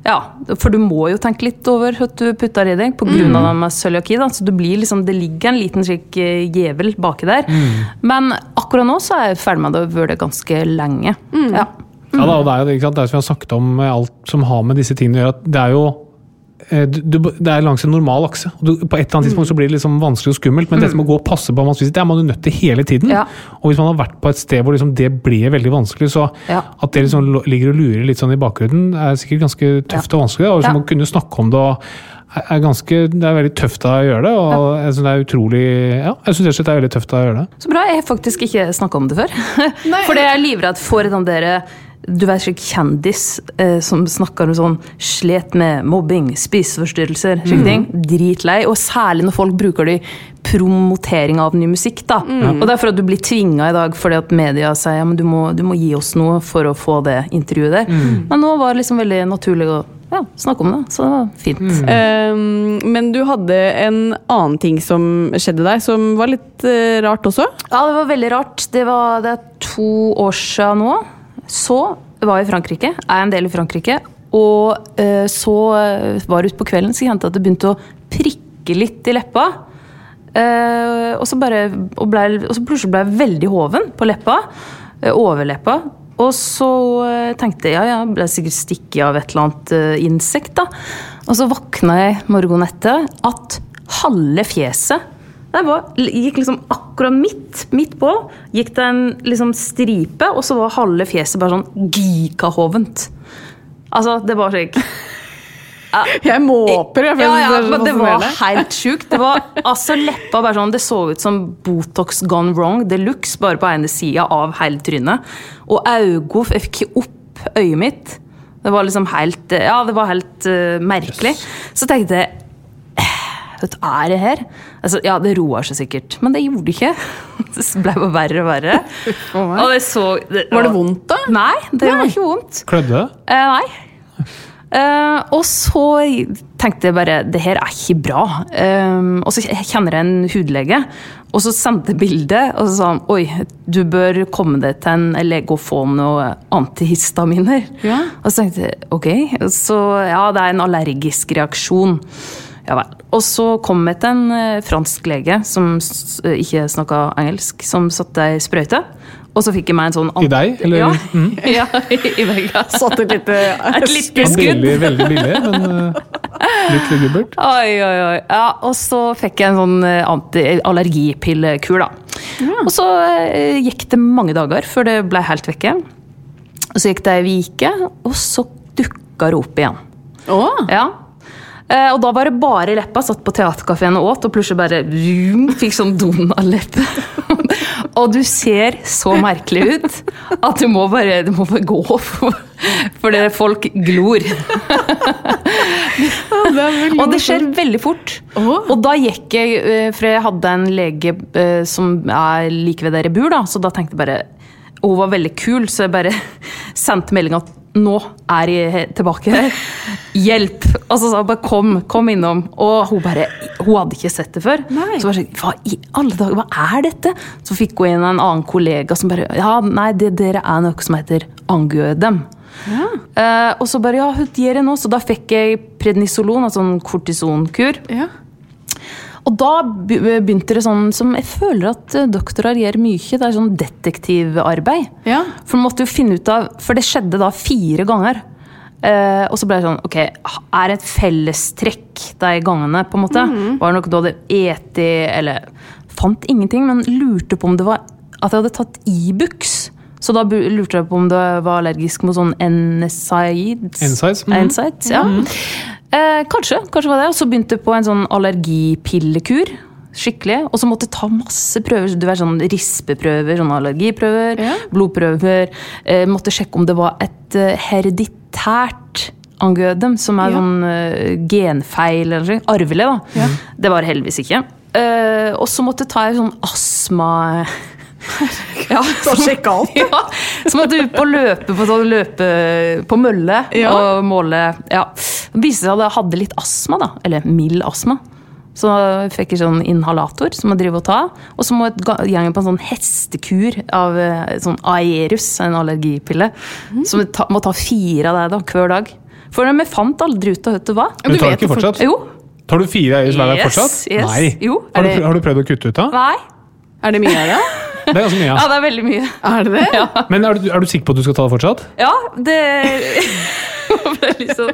ja, For du må jo tenke litt over hva du putter i deg pga. Mm. det med cøliaki. så du blir liksom, Det ligger en liten slik eh, djevel baki der. Men akkurat nå så er jeg ferdig med det og vært det ganske lenge. Ja. Ja, da, og det er jo det, det er som vi har sagt om alt som har med disse tingene å gjøre, at det er jo du, du, det er langs en normal akse. du, På et eller annet tidspunkt så blir det liksom vanskelig og skummelt, men det som å gå og passe på hva man spiser, det er man jo nødt til hele tiden. Ja. Og hvis man har vært på et sted hvor liksom det blir veldig vanskelig, så Ja. at det liksom ligger og lurer litt sånn i bakgrunnen, er sikkert ganske tøft og vanskelig. Og hvis Ja. man kunne snakke om det og er- ganske, Det er veldig tøft å gjøre det, og jeg synes det er utrolig Ja, jeg syns det er veldig tøft å gjøre det. Så bra. Jeg har faktisk ikke snakka om det før. For det er livredd for den dere du vet slik kjendis eh, som snakker om sånn slet med mobbing, spiseforstyrrelser, slike ting. Dritlei. Og særlig når folk bruker det i promotering av ny musikk. da. Og det er for at du blir tvinga i dag fordi at media sier ja, men du må, du må gi oss noe for å få det intervjuet der. Men nå var det liksom veldig naturlig å ja, snakke om det, så det var fint. Um, men du hadde en annen ting som skjedde deg, som var litt uh, rart også? Ja, det var veldig rart. Det, var, det er to år siden nå. Så var jeg i Frankrike. Er en del i Frankrike. Og eh, så var det utpå kvelden så kjente jeg at det begynte å prikke litt i leppa. Eh, og, så bare, og, ble, og så plutselig ble jeg veldig hoven på leppa. eh, overleppa. Og så eh, tenkte jeg ja, jeg ble sikkert stikket av et eller annet eh, insekt. da. Og så våkna jeg morgenen etter at halve fjeset det var, gikk liksom akkurat midt, midt på. Gikk det en liksom stripe, og så var halve fjeset bare sånn gikahovent. Altså, det var slik Jeg måper, jeg. ja, ja, men det var helt sjukt. Det var altså leppa bare sånn, det så ut som Botox gone wrong de luxe, bare på ene sida av hele trynet. Og øynene Jeg fikk ikke opp øyet mitt. Det var liksom helt Ja, det var helt uh, merkelig. Så tenkte jeg Vet er det her? Altså, ja, det roa seg sikkert, men det gjorde det ikke. Det ble bare verre og verre. Og det så, det, Var det vondt, da? Nei, det var ikke vondt. Klødde det? Eh, nei. Eh, og så tenkte jeg bare det her er ikke bra. Eh, og så kjenner jeg en hudlege, og så sendte jeg bilde og så sa han oi, du bør komme deg til en lege og få noe antihistaminer. Ja. Og så tenkte jeg ok, så ja, det er en allergisk reaksjon. Ja vel. Og så kom jeg til en eh, fransk lege som ikke snakka engelsk, som satte ei sprøyte. Og så fikk jeg meg en sånn I deg, eller? Ja, Mm. ja i, i. Satt et lite Et lite Ja, skudd. Veldig, veldig billig, men uh, litt lugubbert. Oi, oi, oi. Ja, og så fikk jeg en sånn eh, anti- allergipillekur, da. Og så eh, gikk det mange dager før det ble helt vekke. Og så gikk det ei uke, og så dukka det opp igjen. Oh. Ja. Eh, og da var det bare leppa. Satt på teaterkafeen og åt, og plutselig bare vroom, fikk sånn Donald-leppe. og du ser så merkelig ut at du må bare, du må bare gå, for, det folk glor. Og det skjer veldig fort. Og da gikk jeg, eh, for jeg hadde en lege eh, som er like ved der jeg bor, da, så da tenkte jeg bare og hun var veldig kul, så jeg bare sendte melding at nå er jeg tilbake her. Hjelp! Og så bare kom, kom innom. Og hun bare, hun hadde ikke sett det før. Så bare sånn, hva i alle dager, hva er dette? Så fikk hun inn en annen kollega som bare, ja, nei, det dere er noe som heter angødem. Eh, og så bare, ja, hun gir det nå. Så da fikk jeg prednisolon, altså en kortisonkur. ja. Og da begynte det sånn som jeg føler at eh, doktorer gjør mye. Det er sånn detektivarbeid. Ja. For man måtte jo finne ut av For det skjedde da fire ganger. Eh, og så ble det sånn Ok, er det et fellestrekk de gangene, på en måte? Var det noe du hadde eti, eller Fant ingenting, men lurte på om det var at jeg hadde tatt Ibux. Så da lurte jeg på om du var allergisk mot sånn NSAIDs. NSAIDs, mhm. NSAIDs, ja. Eh, kanskje. kanskje var det. Og så begynte jeg på en sånn allergipillekur. Skikkelig. Og så måtte jeg ta masse prøver. Du vet, sånn Rispeprøver, sånne allergiprøver, Ja. blodprøver. Eh, måtte sjekke om det var et eh, hereditært angødem, som er Ja. sånn uh, genfeil eller noe. Arvelig, da. Det var det heldigvis ikke. Eh, og så måtte jeg ta en sånn astma... ja, Så sjekke alt. ja, at du på løpe på sånn løpe på mølle Ja. og måle Ja. Det viste seg at jeg hadde litt astma, da. Eller mild astma. Så jeg fikk jeg sånn inhalator som jeg driver og ta. Og så må jeg gjenge på en sånn hestekur av eh, sånn Aerus, en allergipille. Som jeg ta, må ta fire av det da, hver dag. For vi fant aldri ut av hva det var. Men du tar du ikke fortsatt? Jo. Tar du fire Aerus hver dag fortsatt? yes. Nei. Jo. Har du, har du prøvd å kutte ut da? Nei. Er det mye av det? Det er ganske mye. Ja, Ja. det er veldig mye. Er det det? Ja. Men er du, er du sikker på at du skal ta det fortsatt? Ja, det liksom,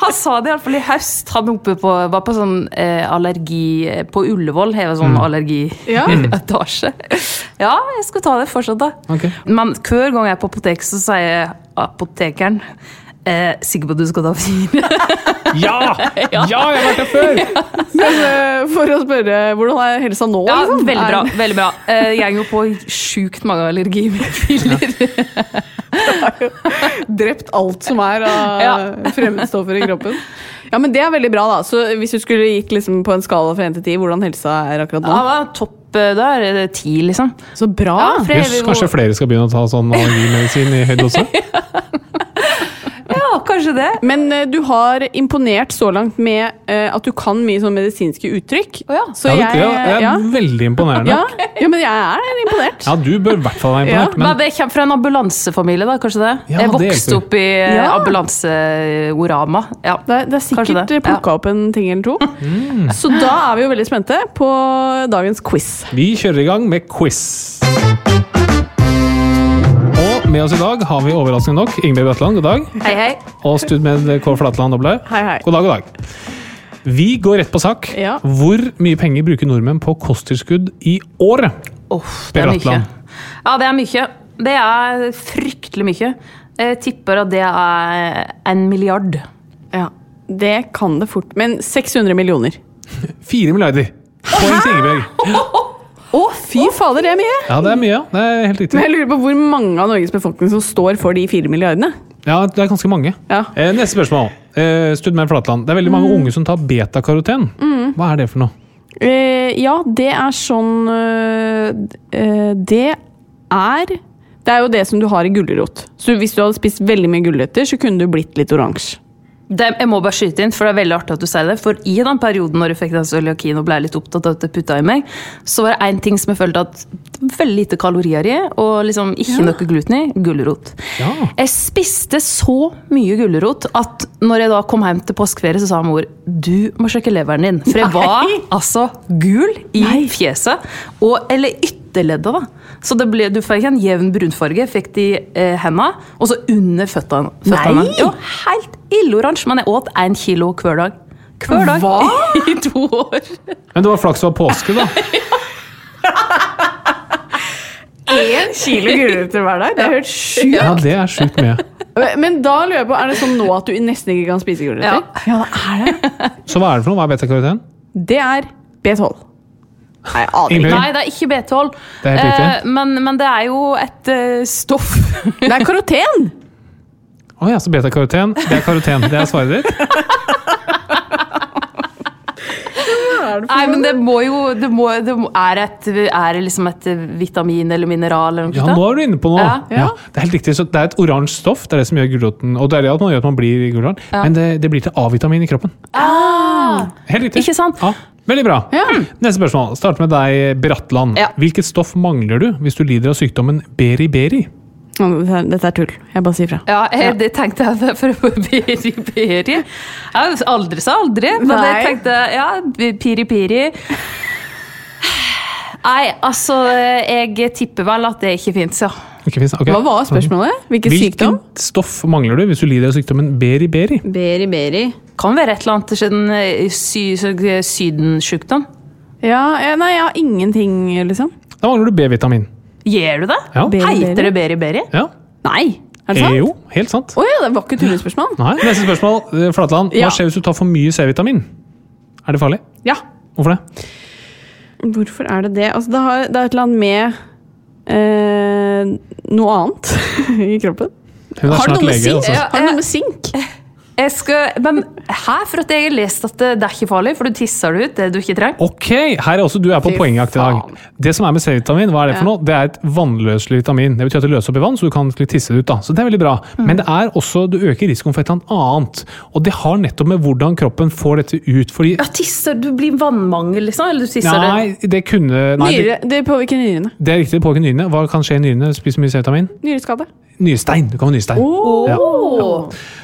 Han sa det iallfall i høst. Han oppe på, var på sånn eh, allergi eh, På Ullevål har sånn mm. allergietasje. Ja, jeg skal ta det fortsatt, da. Okay. Men hver gang jeg er på apoteket, så sier apotekeren eh, Sikker på at du skal ta fire? Ja! ja, jeg har vært der før! Men eh, for å spørre, hvordan er helsa nå? Ja, liksom? veldig bra. Er- veldig bra. Eh, Jeg går på sjukt mange allergipiller. Drept alt som er av Ja. fremmedstoffer i kroppen. Ja, men det er veldig bra, da. Så hvis du skulle gikk liksom på en skala fra 1 til 10, hvordan helsa er akkurat nå? Ja, topp eh, der. er det Ti, liksom. Så bra! Ja, for jeg Jøss, kanskje flere skal begynne å ta sånn allergimedisin i høyde dose? Ja, kanskje det. Men uh, du har imponert så langt med uh, at du kan mye sånn medisinske uttrykk. Oh, ja. Så Ja, det, jeg, ja, det er ja, veldig imponerende. ja, ja, men jeg er imponert. Ja, du bør i hvert fall være imponert. Men Men det kommer fra en ambulansefamilie, da, kanskje det? Ja, jeg vokste opp i eh, Ja. ambulanseorama. Ja. Det det er sikkert det, ja. plukka opp en ting eller to. Mm. Så da er vi jo veldig spente på dagens quiz. vi kjører i gang med quiz. Med oss i dag har vi overraskende nok Ingebjørg Bratland, god dag. Hei, hei. Og Studmed K. Flatland Doble. Hei, hei. God dag, god dag. Vi går rett på sak. Ja. Hvor mye penger bruker nordmenn på kosttilskudd i året? Oh, det er mye. Ja, det er mye. Det er fryktelig mye. Jeg tipper at det er en milliard. Ja, det kan det fort. Men 600 millioner. Fire milliarder. Poeng til Ingebjørg. Å, fy fader, det er mye! Ja, det er mye. Det er helt riktig. Men jeg lurer på hvor mange av Norges befolkning som står for de fire milliardene. Ja, det er ganske mange. Ja. Eh, neste spørsmål. Eh, Studmer Flatland. Det er veldig mange unge som tar betakaroten. Hva er det for noe? Eh, ja, det er sånn øh, øh, Det er Det er jo det som du har i gulrot. Så hvis du hadde spist veldig mye gulrøtter, så kunne du blitt litt oransje. Det, jeg må bare skyte inn, for det er veldig artig at du sier det. For i den perioden når jeg fikk den cøliakien og ble litt opptatt av at det putta i meg, så var det én ting som jeg følte at veldig lite kalorier i, og liksom ikke noe gluten i. Gulrot. Ja. Jeg spiste så mye gulrot at når jeg da kom hjem til påskeferie, så sa mor du må sjekke leveren din. For jeg var altså gul i fjeset. Og, eller ytterleddet, da. Så det ble, du fikk en jevn brunfarge, fikk det i eh, hendene, og så under føttene. føttene. Nei! Jo, helt illoransje, men jeg åt én kilo hver dag. Hver dag Hva? i to år. Men det var flaks det var påske, da. Én kilo gulrøtter hver dag? Det er helt sjukt. Ja, det er sjukt mye. Men da lurer jeg på, er det sånn nå at du nesten ikke kan spise gulrøtter? Ja, det er det. Så hva er det for noe? Hva er beta-karoten? Det er B12. Nei, jeg aner ikke. Nei, det er ikke B12. Det er. Eh, men, men det er jo et uh, stoff Det er karoten! Å ja, så betakaroten. Det er karoten. Det er svaret ditt? Nei, men det må jo det må, det må, er, et, er det liksom et vitamin eller mineral eller noe Ja, nå er du inne på noe. Ja. Ja. Det er helt riktig. Så det er et oransje stoff. Det er det som gjør gulroten Og det er det at man gjør at man blir gulrot. Men det, det blir til A-vitamin i kroppen. Helt riktig. Ikke sant? Ja, veldig bra. Neste spørsmål. Start med deg, Bratland. Ja. Hvilket stoff mangler du hvis du lider av sykdommen beriberi? Dette er tull. Jeg bare sier fra. Ja, jeg, det tenkte jeg for piri-piri. Jeg aldri sa aldri, men Nei. jeg tenkte ja, piri-piri. Nei, altså Jeg tipper vel at det ikke fins, ja. Ikke finnes, Ok. Hva var spørsmålet? Hvilken sykdom? Hvilket stoff mangler du hvis du lider av sykdommen beriberi? Beriberi. Kan være et eller annet eh, sy, så- sydensjukdom. Ja, eh, nei, jeg har ingenting, liksom. Da mangler du B-vitamin. Gjør du det? Ja. Heiter det beri-beri? ja. Nei! Er det sant? Eh, jo, helt sant. Å ja, det var ikke et tullespørsmål. Nei. Neste spørsmål. eh, Flatland. Hva Ja. skjer hvis du tar for mye C-vitamin? Er det farlig? Ja. Hvorfor det? Hvorfor er det det? Altså, det, har, det er et eller annet med eh, noe annet i kroppen. Hun er Har det snart noe med lege. sink? Altså. Ja. Har det noe med sink? Jeg skal, men her, For at jeg har lest at det, det er ikke farlig, for du tisser det ut det du ikke trenger. Ok, her er også du er på poengjakt i dag. Det som er med C-vitamin, hva er det for noe? Det er et vannløselig vitamin. Det betyr at det løser opp i vann, så du kan tisse det ut. da. Så det er veldig bra. Mm. Men det er også, du øker risikoen for et eller annet. Og det har nettopp med hvordan kroppen får dette ut. Fordi Ja, tisser, Du blir vannmangel, liksom? Eller du tisser det Nei, det kunne nei, det, Nyre, det påvirker nyrene. det er riktig, det påvirker nyrene. Hva kan skje i nyrene? Spiser mye C-vitamin? Nyreskade. Nyrestein. Du kan få nyrestein. Ja. Ja.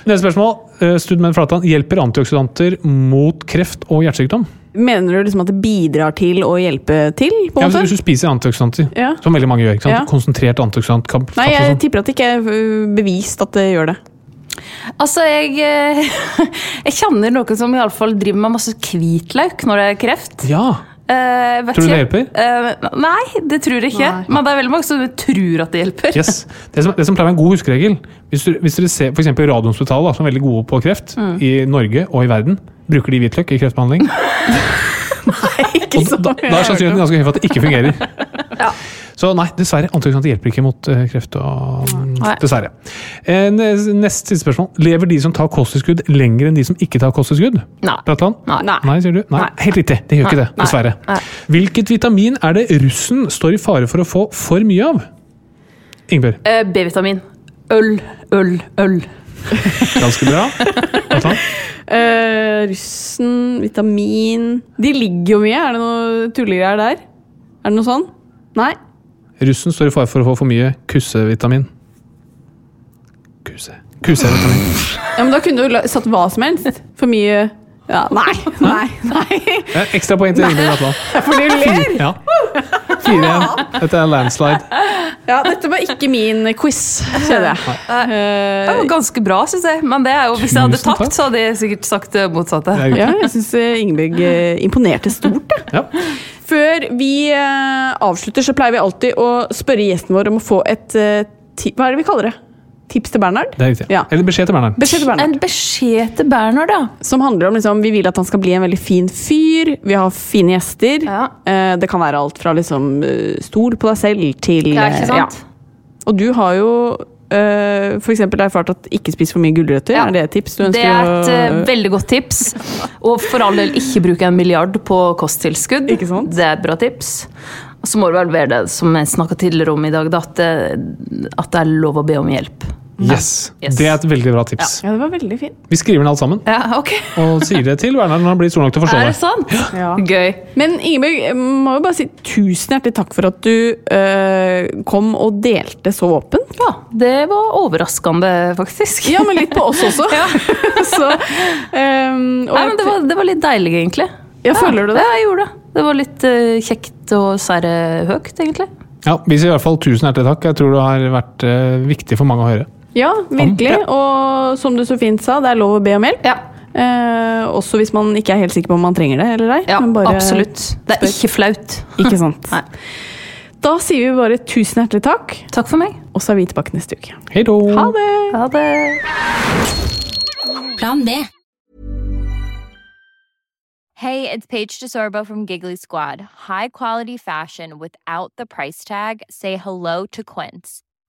Neste spørsmål. Eh, Studmen Flatan. Hjelper antioksidanter mot kreft og hjertesykdom? Mener du liksom at det bidrar til å hjelpe til? på Ja, en måte? hvis du spiser antioksidanter, Ja. som veldig mange gjør. ikke sant? Ja. Konsentrert antioksidant. Nei, jeg sånn. tipper at det ikke er øh, bevist at det gjør det. Altså, jeg, eh, jeg kjenner noen som i alle fall driver med masse hvitløk når det er kreft. Ja. Eh, vet Tror du det hjelper? Uh, nei, det tror jeg ikke. Nei. Men det er veldig mange som tror at det hjelper. Yes. Det, som, det som pleier å være en god huskeregel Hvis, du, hvis dere ser f.eks. Radiumhospitalet, da, som er veldig gode på kreft Mm. i Norge og i verden, bruker de hvitløk i kreftbehandling? Ikke Og da, da er sannsynligheten ganske høy for at det ikke fungerer. Så nei, dessverre. Antioksidanter hjelper ikke mot uh, kreft. Og, Nei. dessverre. Eh, neste siste spørsmål. Lever de som tar kosttilskudd lenger enn de som ikke tar kosttilskudd? Nei. Nei. Nei. Sier du? Nei, helt riktig. Det gjør ikke det, dessverre. Hvilket vitamin er det russen står i fare for å få for mye av? Ingebjørg, Eh, B-vitamin. Øl, øl, øl. Ganske bra. Eh, russen, vitamin De ligger jo mye. Er det noe tullegreier der? Er det noe sånn? Nei? Russen står i fare for å få for mye kussevitamin. Kuse. Kusevitamin. Ja, men Da kunne du satt hva som helst. For mye ja, Nei, nei, nei. Eh, Ekstra poeng til Ingrid Bratland. For du ler! Ja. Fire igjen. Dette er landslide. Ja, dette var ikke min quiz, kjenner jeg. Det Eh, var ganske bra, syns jeg. Men det er jo, hvis jeg hadde tapt, så hadde jeg sikkert sagt det motsatte. Det ja, jeg syns Ingebjørg eh, imponerte stort. Ja. Før vi avslutter, så pleier vi alltid å spørre gjesten vår om å få et Hva er det vi kaller det? Tips til Bernhard? Det er riktig. Ja. Eller beskjed til Bernhard. Beskjed til Bernhard. En beskjed til Bernhard, ja. Som handler om liksom, vi vil at han skal bli en veldig fin fyr. Vi har fine gjester. Ja. Eh, det kan være alt fra liksom eh, stol på deg selv til Ja, ikke sant? sant? Og du har jo uh, f.eks. erfart at ikke spis for mye gulrøtter. Ja. Er det et tips du ønsker Det er et uh, veldig godt tips. Og for all del, ikke bruke en milliard på kosttilskudd. Ikke sant? Det er et bra tips. Og så må du vel være det som jeg snakka tidligere om i dag, da, at, det, at det er lov å be om hjelp. Yes. Yes. Det er et veldig bra tips. Ja, det var veldig fint. Vi skriver den alt sammen Ja, ok. og sier det til Werner når han blir stor nok til å forstå Er det det. sant? Ja. Gøy. Men Ingeborg, jeg må jo bare si tusen hjertelig takk for at du øh, kom og delte så åpent. Ja, det var overraskende, faktisk. Ja, men litt på oss også. Ja. så, øh, og Nei, men det var, det var litt deilig, egentlig. Ja, føler du det? Ja, jeg gjorde det. Det var litt øh, kjekt og sære høyt, egentlig. Ja, Vi sier i hvert fall tusen hjertelig takk. Jeg tror det har vært eh, viktig for mange å høre. Ja, virkelig. Ja. Og som du så fint sa, det er lov å be om hjelp. Ja, Eh, også hvis man ikke er helt sikker på om man trenger det eller ei. ja men bare- absolutt. Det er spør. ikke flaut. Ikke sant. Nei. Da sier vi bare tusen hjertelig takk, Takk for meg. og så er vi tilbake neste uke. Hei då! Ha det! Ha det. Plan B. Hey, it's Paige DeSorbo from Giggly Squad. High quality fashion without the price tag. Say hello to Quince.